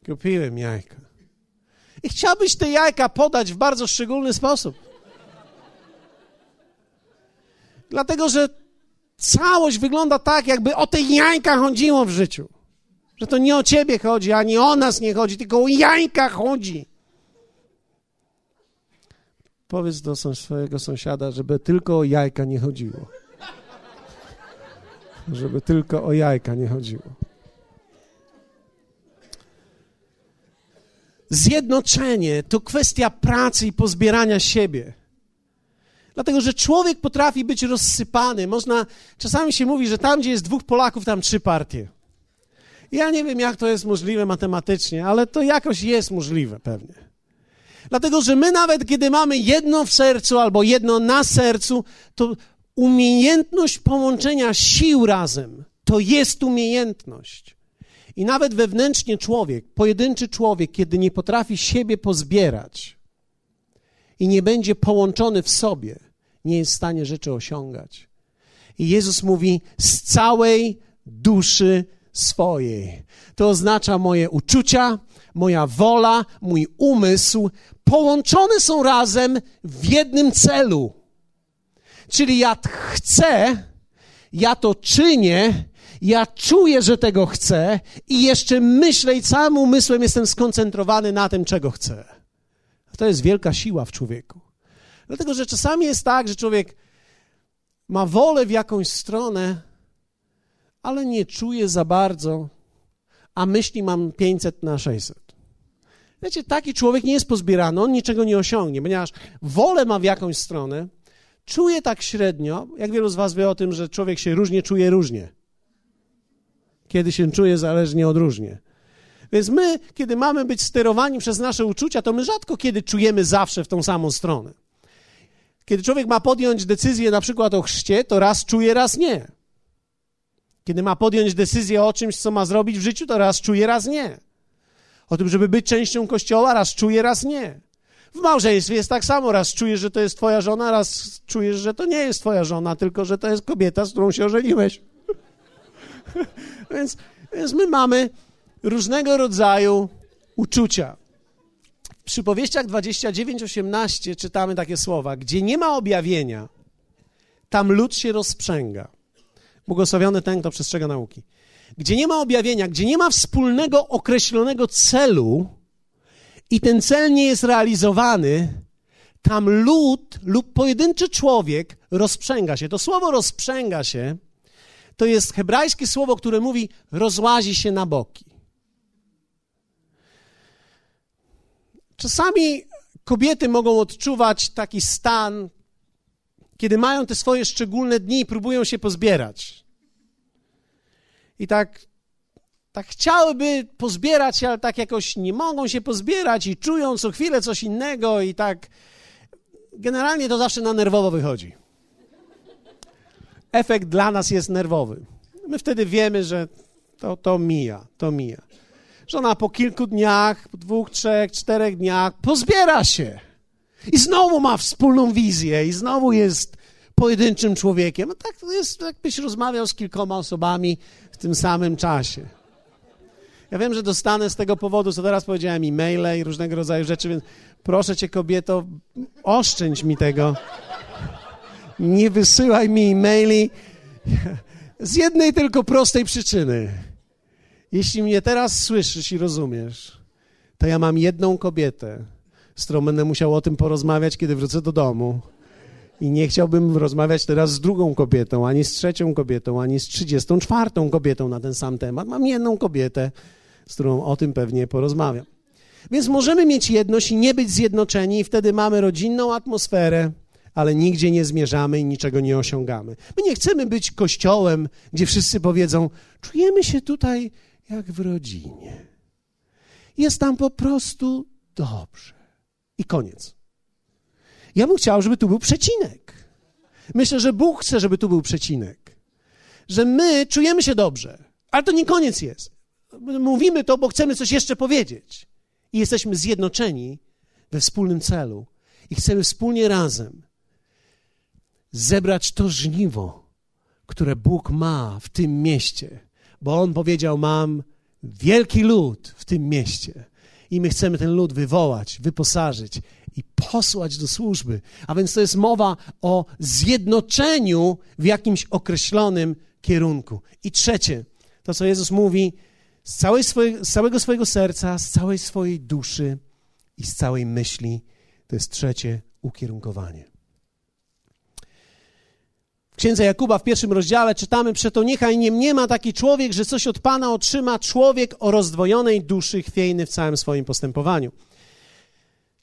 Kupiłem jajka. I chciałbyś te jajka podać w bardzo szczególny sposób. Dlatego, że całość wygląda tak, jakby o te jajka chodziło w życiu. Że to nie o ciebie chodzi, ani o nas nie chodzi, tylko o jajka chodzi. Powiedz do swojego sąsiada, żeby tylko o jajka nie chodziło. Żeby tylko o jajka nie chodziło. Zjednoczenie to kwestia pracy i pozbierania siebie. Dlatego, że człowiek potrafi być rozsypany. Można, czasami się mówi, że tam, gdzie jest dwóch Polaków, tam trzy partie. Ja nie wiem, jak to jest możliwe matematycznie, ale to jakoś jest możliwe pewnie. Dlatego, że my nawet kiedy mamy jedno w sercu albo jedno na sercu, to umiejętność połączenia sił razem to jest umiejętność. I nawet wewnętrznie człowiek, pojedynczy człowiek, kiedy nie potrafi siebie pozbierać i nie będzie połączony w sobie, nie jest w stanie rzeczy osiągać. I Jezus mówi z całej duszy swojej. To oznacza moje uczucia, moja wola, mój umysł połączone są razem w jednym celu. Czyli ja chcę, ja to czynię, ja czuję, że tego chcę i jeszcze myślę i całym umysłem jestem skoncentrowany na tym, czego chcę. To jest wielka siła w człowieku. Dlatego, że czasami jest tak, że człowiek ma wolę w jakąś stronę, ale nie czuje za bardzo, a myśli mam 500 na 600. Wiecie, taki człowiek nie jest pozbierany, on niczego nie osiągnie, ponieważ wolę ma w jakąś stronę, czuje tak średnio, jak wielu z was wie o tym, że człowiek się różnie czuje różnie. Kiedy się czuje zależnie od różnie. Więc my, kiedy mamy być sterowani przez nasze uczucia, to my rzadko kiedy czujemy zawsze w tą samą stronę. Kiedy człowiek ma podjąć decyzję na przykład o chrzcie, to raz czuje, raz nie. Kiedy ma podjąć decyzję o czymś, co ma zrobić w życiu, to raz czuje, raz nie. O tym, żeby być częścią kościoła, raz czuje, raz nie. W małżeństwie jest tak samo. Raz czujesz, że to jest twoja żona, raz czujesz, że to nie jest twoja żona, tylko że to jest kobieta, z którą się ożeniłeś. [laughs] więc, więc my mamy różnego rodzaju uczucia. W przypowieściach 29-18 czytamy takie słowa. Gdzie nie ma objawienia, tam lud się rozprzęga. Błogosławiony ten, kto przestrzega nauki. Gdzie nie ma objawienia, gdzie nie ma wspólnego, określonego celu i ten cel nie jest realizowany, tam lud lub pojedynczy człowiek rozprzęga się. To słowo rozprzęga się to jest hebrajskie słowo, które mówi rozłazi się na boki. Czasami kobiety mogą odczuwać taki stan, kiedy mają te swoje szczególne dni i próbują się pozbierać. I tak, tak chciałyby pozbierać się, ale tak jakoś nie mogą się pozbierać i czują co chwilę coś innego i tak generalnie to zawsze na nerwowo wychodzi. Efekt dla nas jest nerwowy. My wtedy wiemy, że to, to mija, to mija. Żona po kilku dniach, po dwóch, trzech, czterech dniach pozbiera się. I znowu ma wspólną wizję, i znowu jest pojedynczym człowiekiem. No tak to jest, jakbyś rozmawiał z kilkoma osobami tym samym czasie. Ja wiem, że dostanę z tego powodu, co teraz powiedziałem, e-maile i różnego rodzaju rzeczy, więc proszę cię, kobieto, oszczędź mi tego. Nie wysyłaj mi e-maili z jednej tylko prostej przyczyny. Jeśli mnie teraz słyszysz i rozumiesz, to ja mam jedną kobietę, z którą będę musiał o tym porozmawiać, kiedy wrócę do domu. I nie chciałbym rozmawiać teraz z drugą kobietą, ani z trzecią kobietą, ani z trzydziestą czwartą kobietą na ten sam temat. Mam jedną kobietę, z którą o tym pewnie porozmawiam. Więc możemy mieć jedność i nie być zjednoczeni, i wtedy mamy rodzinną atmosferę, ale nigdzie nie zmierzamy i niczego nie osiągamy. My nie chcemy być kościołem, gdzie wszyscy powiedzą: Czujemy się tutaj jak w rodzinie. Jest tam po prostu dobrze. I koniec. Ja bym chciał, żeby tu był przecinek. Myślę, że Bóg chce, żeby tu był przecinek. Że my czujemy się dobrze, ale to nie koniec jest. Mówimy to, bo chcemy coś jeszcze powiedzieć. I jesteśmy zjednoczeni we wspólnym celu. I chcemy wspólnie razem zebrać to żniwo, które Bóg ma w tym mieście, bo On powiedział: Mam wielki lud w tym mieście. I my chcemy ten lud wywołać, wyposażyć i posłać do służby. A więc to jest mowa o zjednoczeniu w jakimś określonym kierunku. I trzecie, to co Jezus mówi, z, całej z całego swojego serca, z całej swojej duszy i z całej myśli, to jest trzecie ukierunkowanie. Księdze Jakuba w pierwszym rozdziale czytamy, przeto niechaj nie mniema taki człowiek, że coś od Pana otrzyma człowiek o rozdwojonej duszy, chwiejny w całym swoim postępowaniu.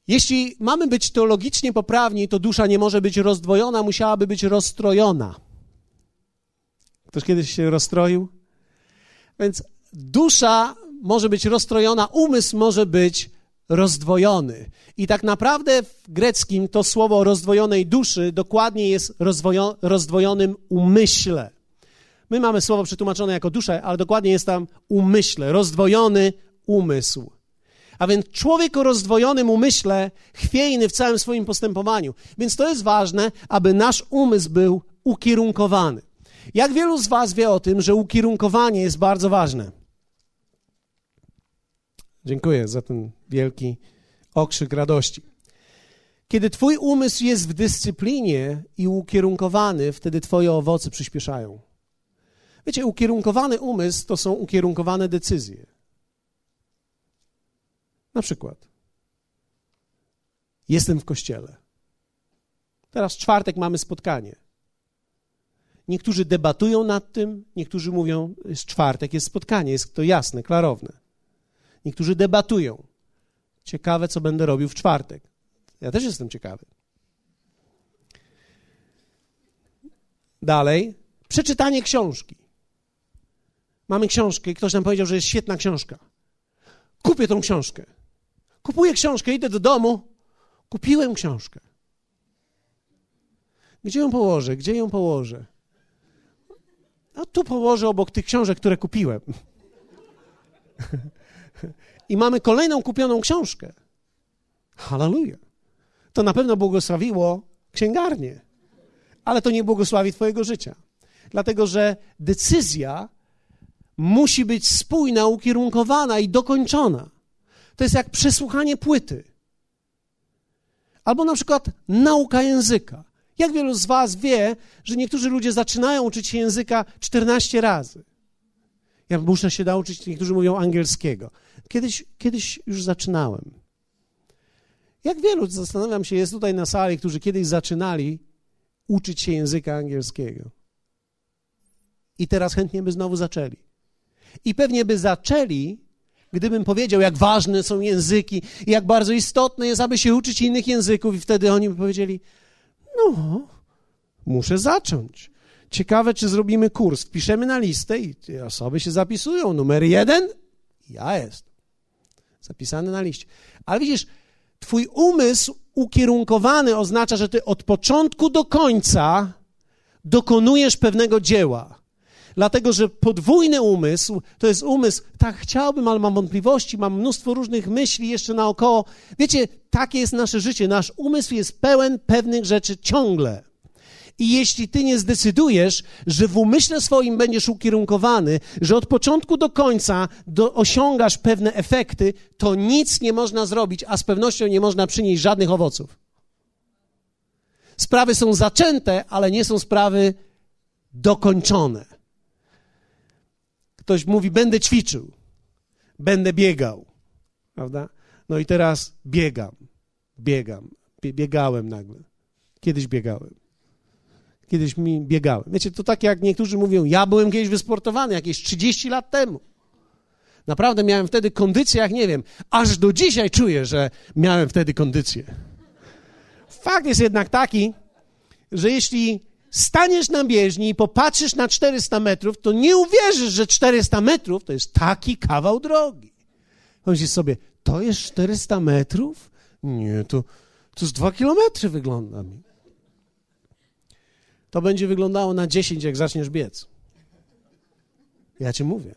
Jeśli mamy być teologicznie poprawni, to dusza nie może być rozdwojona, musiałaby być rozstrojona. Ktoś kiedyś się rozstroił? Więc dusza może być rozstrojona, umysł może być rozdwojony. I tak naprawdę w greckim to słowo rozdwojonej duszy dokładnie jest rozdwojonym umyśle. My mamy słowo przetłumaczone jako duszę, ale dokładnie jest tam umyśle, rozdwojony umysł. A więc człowiek o rozdwojonym umyśle, chwiejny w całym swoim postępowaniu. Więc to jest ważne, aby nasz umysł był ukierunkowany. Jak wielu z Was wie o tym, że ukierunkowanie jest bardzo ważne? Dziękuję za ten wielki okrzyk radości. Kiedy Twój umysł jest w dyscyplinie i ukierunkowany, wtedy Twoje owoce przyspieszają. Wiecie, ukierunkowany umysł to są ukierunkowane decyzje. Na przykład, jestem w kościele. Teraz czwartek mamy spotkanie. Niektórzy debatują nad tym, niektórzy mówią, jest czwartek, jest spotkanie, jest to jasne, klarowne. Niektórzy debatują. Ciekawe, co będę robił w czwartek. Ja też jestem ciekawy. Dalej, przeczytanie książki. Mamy książkę i ktoś nam powiedział, że jest świetna książka. Kupię tą książkę. Kupuję książkę, idę do domu. Kupiłem książkę. Gdzie ją położę? Gdzie ją położę? No tu położę obok tych książek, które kupiłem. [laughs] i mamy kolejną kupioną książkę. Hallelujah. To na pewno błogosławiło księgarnię, ale to nie błogosławi Twojego życia. Dlatego, że decyzja musi być spójna, ukierunkowana i dokończona. To jest jak przesłuchanie płyty. Albo na przykład nauka języka. Jak wielu z Was wie, że niektórzy ludzie zaczynają uczyć się języka 14 razy? Ja muszę się nauczyć, niektórzy mówią angielskiego. Kiedyś, kiedyś już zaczynałem. Jak wielu, zastanawiam się, jest tutaj na sali, którzy kiedyś zaczynali uczyć się języka angielskiego. I teraz chętnie by znowu zaczęli. I pewnie by zaczęli, gdybym powiedział, jak ważne są języki i jak bardzo istotne jest, aby się uczyć innych języków, i wtedy oni by powiedzieli: No, muszę zacząć. Ciekawe, czy zrobimy kurs. Wpiszemy na listę i osoby się zapisują. Numer jeden, ja jest. Zapisany na liście. Ale widzisz, Twój umysł ukierunkowany oznacza, że Ty od początku do końca dokonujesz pewnego dzieła. Dlatego, że podwójny umysł to jest umysł, tak chciałbym, ale mam wątpliwości, mam mnóstwo różnych myśli jeszcze naokoło. Wiecie, takie jest nasze życie. Nasz umysł jest pełen pewnych rzeczy ciągle. I jeśli ty nie zdecydujesz, że w umyśle swoim będziesz ukierunkowany, że od początku do końca do, osiągasz pewne efekty, to nic nie można zrobić, a z pewnością nie można przynieść żadnych owoców. Sprawy są zaczęte, ale nie są sprawy dokończone. Ktoś mówi: Będę ćwiczył, będę biegał, prawda? No i teraz biegam, biegam, biegałem nagle. Kiedyś biegałem kiedyś mi biegałem. Wiecie, to tak jak niektórzy mówią, ja byłem kiedyś wysportowany, jakieś 30 lat temu. Naprawdę miałem wtedy kondycję, jak nie wiem, aż do dzisiaj czuję, że miałem wtedy kondycję. Fakt jest jednak taki, że jeśli staniesz na bieżni i popatrzysz na 400 metrów, to nie uwierzysz, że 400 metrów to jest taki kawał drogi. Pomyślisz sobie, to jest 400 metrów? Nie, to, to z 2 kilometry wygląda mi to będzie wyglądało na 10, jak zaczniesz biec. Ja ci mówię.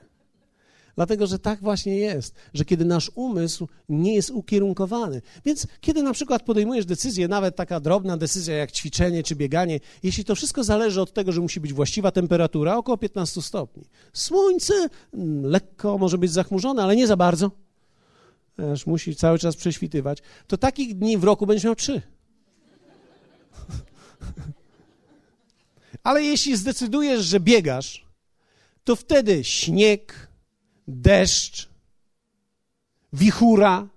Dlatego, że tak właśnie jest, że kiedy nasz umysł nie jest ukierunkowany. Więc kiedy na przykład podejmujesz decyzję, nawet taka drobna decyzja jak ćwiczenie czy bieganie, jeśli to wszystko zależy od tego, że musi być właściwa temperatura, około 15 stopni. Słońce mm, lekko może być zachmurzone, ale nie za bardzo. Aż musi cały czas prześwitywać. To takich dni w roku będziesz miał trzy. Ale jeśli zdecydujesz, że biegasz, to wtedy śnieg, deszcz, wichura,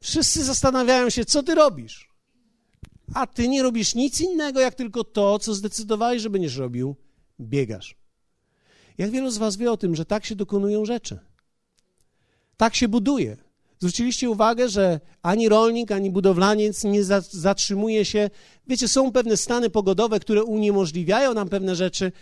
wszyscy zastanawiają się, co ty robisz. A ty nie robisz nic innego, jak tylko to, co zdecydowałeś, że będziesz robił. Biegasz. Jak wielu z Was wie o tym, że tak się dokonują rzeczy? Tak się buduje. Zwróciliście uwagę, że ani rolnik, ani budowlaniec nie zatrzymuje się. Wiecie, są pewne stany pogodowe, które uniemożliwiają nam pewne rzeczy,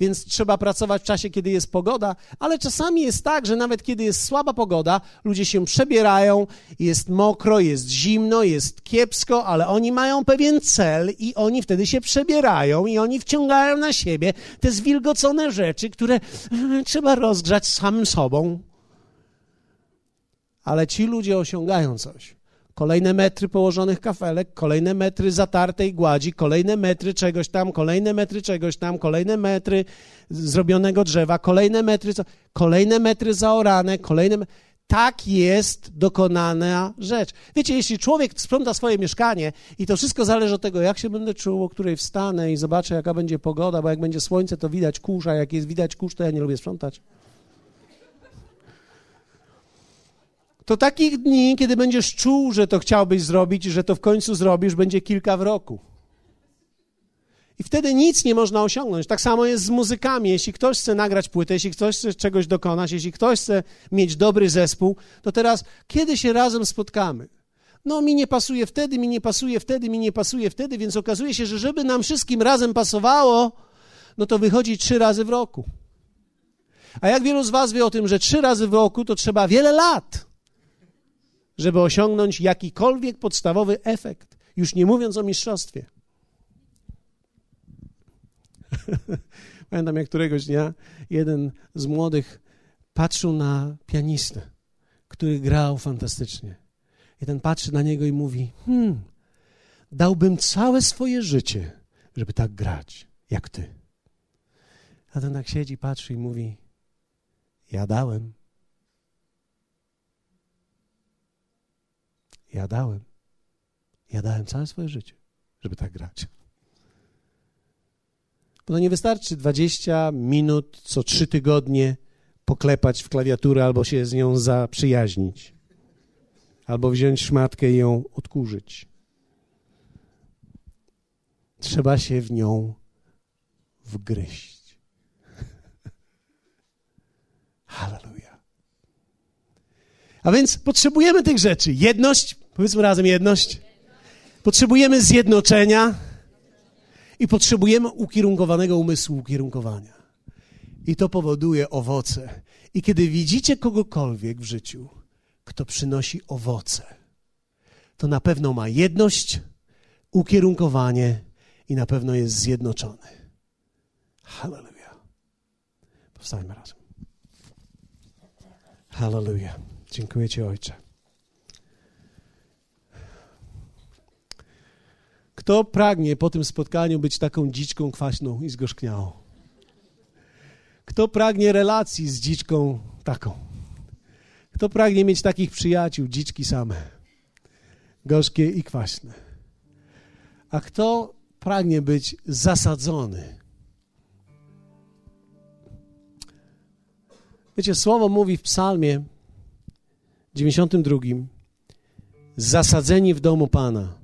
więc trzeba pracować w czasie, kiedy jest pogoda, ale czasami jest tak, że nawet kiedy jest słaba pogoda, ludzie się przebierają, jest mokro, jest zimno, jest kiepsko, ale oni mają pewien cel i oni wtedy się przebierają i oni wciągają na siebie te zwilgocone rzeczy, które [laughs] trzeba rozgrzać samym sobą ale ci ludzie osiągają coś. Kolejne metry położonych kafelek, kolejne metry zatartej gładzi, kolejne metry czegoś tam, kolejne metry czegoś tam, kolejne metry zrobionego drzewa, kolejne metry, kolejne metry zaorane, kolejne. Tak jest dokonana rzecz. Wiecie, jeśli człowiek sprząta swoje mieszkanie i to wszystko zależy od tego, jak się będę czuł, o której wstanę i zobaczę, jaka będzie pogoda, bo jak będzie słońce, to widać kurz, a jak jest widać kurz, to ja nie lubię sprzątać. To takich dni, kiedy będziesz czuł, że to chciałbyś zrobić, że to w końcu zrobisz, będzie kilka w roku. I wtedy nic nie można osiągnąć. Tak samo jest z muzykami. Jeśli ktoś chce nagrać płytę, jeśli ktoś chce czegoś dokonać, jeśli ktoś chce mieć dobry zespół, to teraz kiedy się razem spotkamy? No, mi nie pasuje wtedy, mi nie pasuje wtedy, mi nie pasuje wtedy, więc okazuje się, że żeby nam wszystkim razem pasowało, no to wychodzi trzy razy w roku. A jak wielu z Was wie o tym, że trzy razy w roku to trzeba wiele lat żeby osiągnąć jakikolwiek podstawowy efekt, już nie mówiąc o mistrzostwie. [laughs] Pamiętam, jak któregoś dnia jeden z młodych patrzył na pianistę, który grał fantastycznie. I ten patrzy na niego i mówi: Hmm, dałbym całe swoje życie, żeby tak grać, jak ty. A ten tak siedzi, patrzy i mówi: Ja dałem. Ja dałem. Ja dałem całe swoje życie, żeby tak grać. Bo to nie wystarczy 20 minut co trzy tygodnie poklepać w klawiaturę albo się z nią zaprzyjaźnić. albo wziąć szmatkę i ją odkurzyć. Trzeba się w nią wgryźć. [laughs] Halleluja. A więc potrzebujemy tych rzeczy. Jedność, powiedzmy razem jedność. Potrzebujemy zjednoczenia i potrzebujemy ukierunkowanego umysłu, ukierunkowania. I to powoduje owoce. I kiedy widzicie kogokolwiek w życiu, kto przynosi owoce, to na pewno ma jedność, ukierunkowanie i na pewno jest zjednoczony. Hallelujah. Powstajmy razem. Hallelujah. Dziękuję Ci, Ojcze. Kto pragnie po tym spotkaniu być taką dziczką kwaśną i zgorzkniałą? Kto pragnie relacji z dziczką taką? Kto pragnie mieć takich przyjaciół, dziczki same, gorzkie i kwaśne? A kto pragnie być zasadzony? Wiecie, słowo mówi w Psalmie 92: Zasadzeni w domu Pana.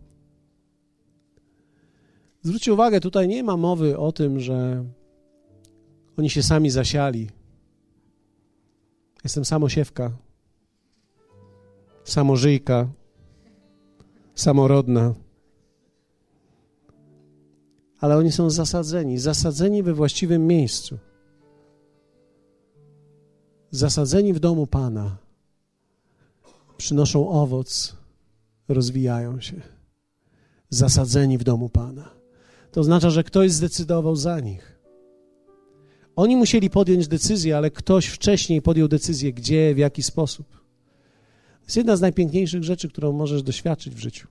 Zwróćcie uwagę, tutaj nie ma mowy o tym, że oni się sami zasiali. Jestem samosiewka, samożyjka, samorodna. Ale oni są zasadzeni, zasadzeni we właściwym miejscu. Zasadzeni w domu Pana. Przynoszą owoc, rozwijają się. Zasadzeni w domu Pana. To oznacza, że ktoś zdecydował za nich. Oni musieli podjąć decyzję, ale ktoś wcześniej podjął decyzję, gdzie, w jaki sposób. To jest jedna z najpiękniejszych rzeczy, którą możesz doświadczyć w życiu.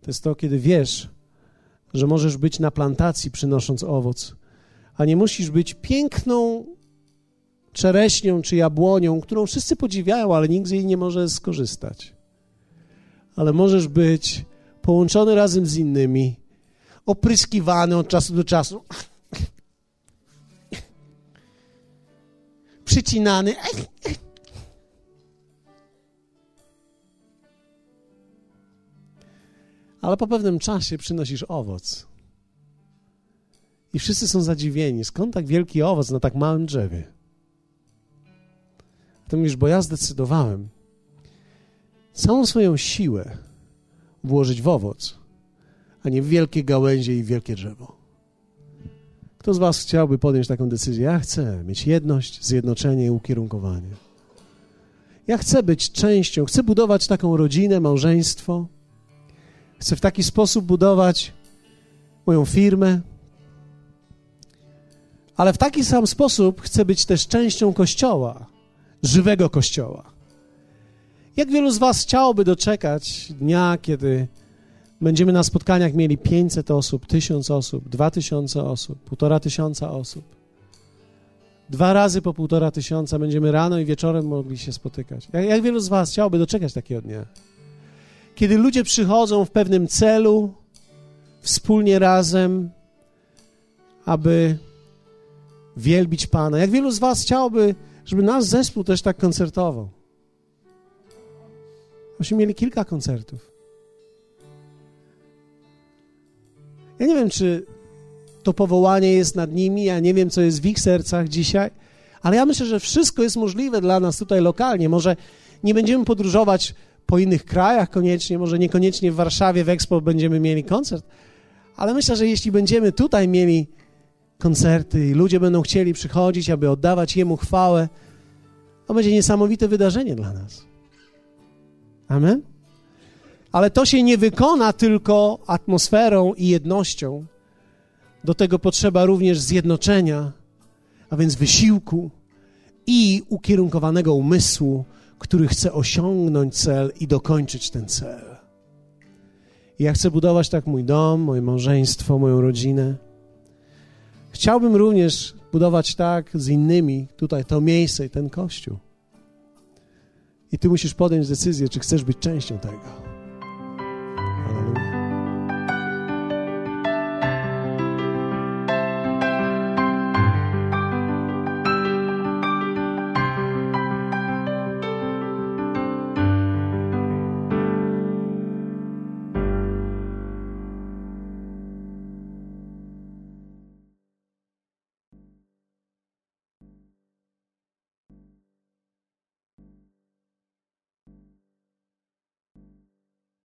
To jest to, kiedy wiesz, że możesz być na plantacji przynosząc owoc, a nie musisz być piękną czereśnią czy jabłonią, którą wszyscy podziwiają, ale nikt z jej nie może skorzystać. Ale możesz być połączony razem z innymi, opryskiwany od czasu do czasu przycinany. Ale po pewnym czasie przynosisz owoc. I wszyscy są zadziwieni. Skąd tak wielki owoc na tak małym drzewie? To mówisz, bo ja zdecydowałem całą swoją siłę włożyć w owoc, a nie wielkie gałęzie i wielkie drzewo. Kto z Was chciałby podjąć taką decyzję? Ja chcę mieć jedność, zjednoczenie i ukierunkowanie. Ja chcę być częścią, chcę budować taką rodzinę, małżeństwo. Chcę w taki sposób budować moją firmę, ale w taki sam sposób chcę być też częścią kościoła, żywego kościoła. Jak wielu z Was chciałoby doczekać dnia, kiedy Będziemy na spotkaniach mieli 500 osób, 1000 osób, 2000 osób, półtora tysiąca osób. Dwa razy po półtora tysiąca będziemy rano i wieczorem mogli się spotykać. Jak, jak wielu z Was chciałoby doczekać takiego dnia? Kiedy ludzie przychodzą w pewnym celu, wspólnie razem, aby wielbić Pana. Jak wielu z Was chciałoby, żeby nasz zespół też tak koncertował? Myśmy mieli kilka koncertów. Ja nie wiem, czy to powołanie jest nad nimi, ja nie wiem, co jest w ich sercach dzisiaj, ale ja myślę, że wszystko jest możliwe dla nas tutaj lokalnie. Może nie będziemy podróżować po innych krajach koniecznie, może niekoniecznie w Warszawie w Expo będziemy mieli koncert, ale myślę, że jeśli będziemy tutaj mieli koncerty i ludzie będą chcieli przychodzić, aby oddawać Jemu chwałę, to będzie niesamowite wydarzenie dla nas. Amen? Ale to się nie wykona tylko atmosferą i jednością. Do tego potrzeba również zjednoczenia, a więc wysiłku i ukierunkowanego umysłu, który chce osiągnąć cel i dokończyć ten cel. Ja chcę budować tak mój dom, moje małżeństwo, moją rodzinę. Chciałbym również budować tak z innymi tutaj to miejsce i ten kościół. I ty musisz podjąć decyzję, czy chcesz być częścią tego. Hallelujah.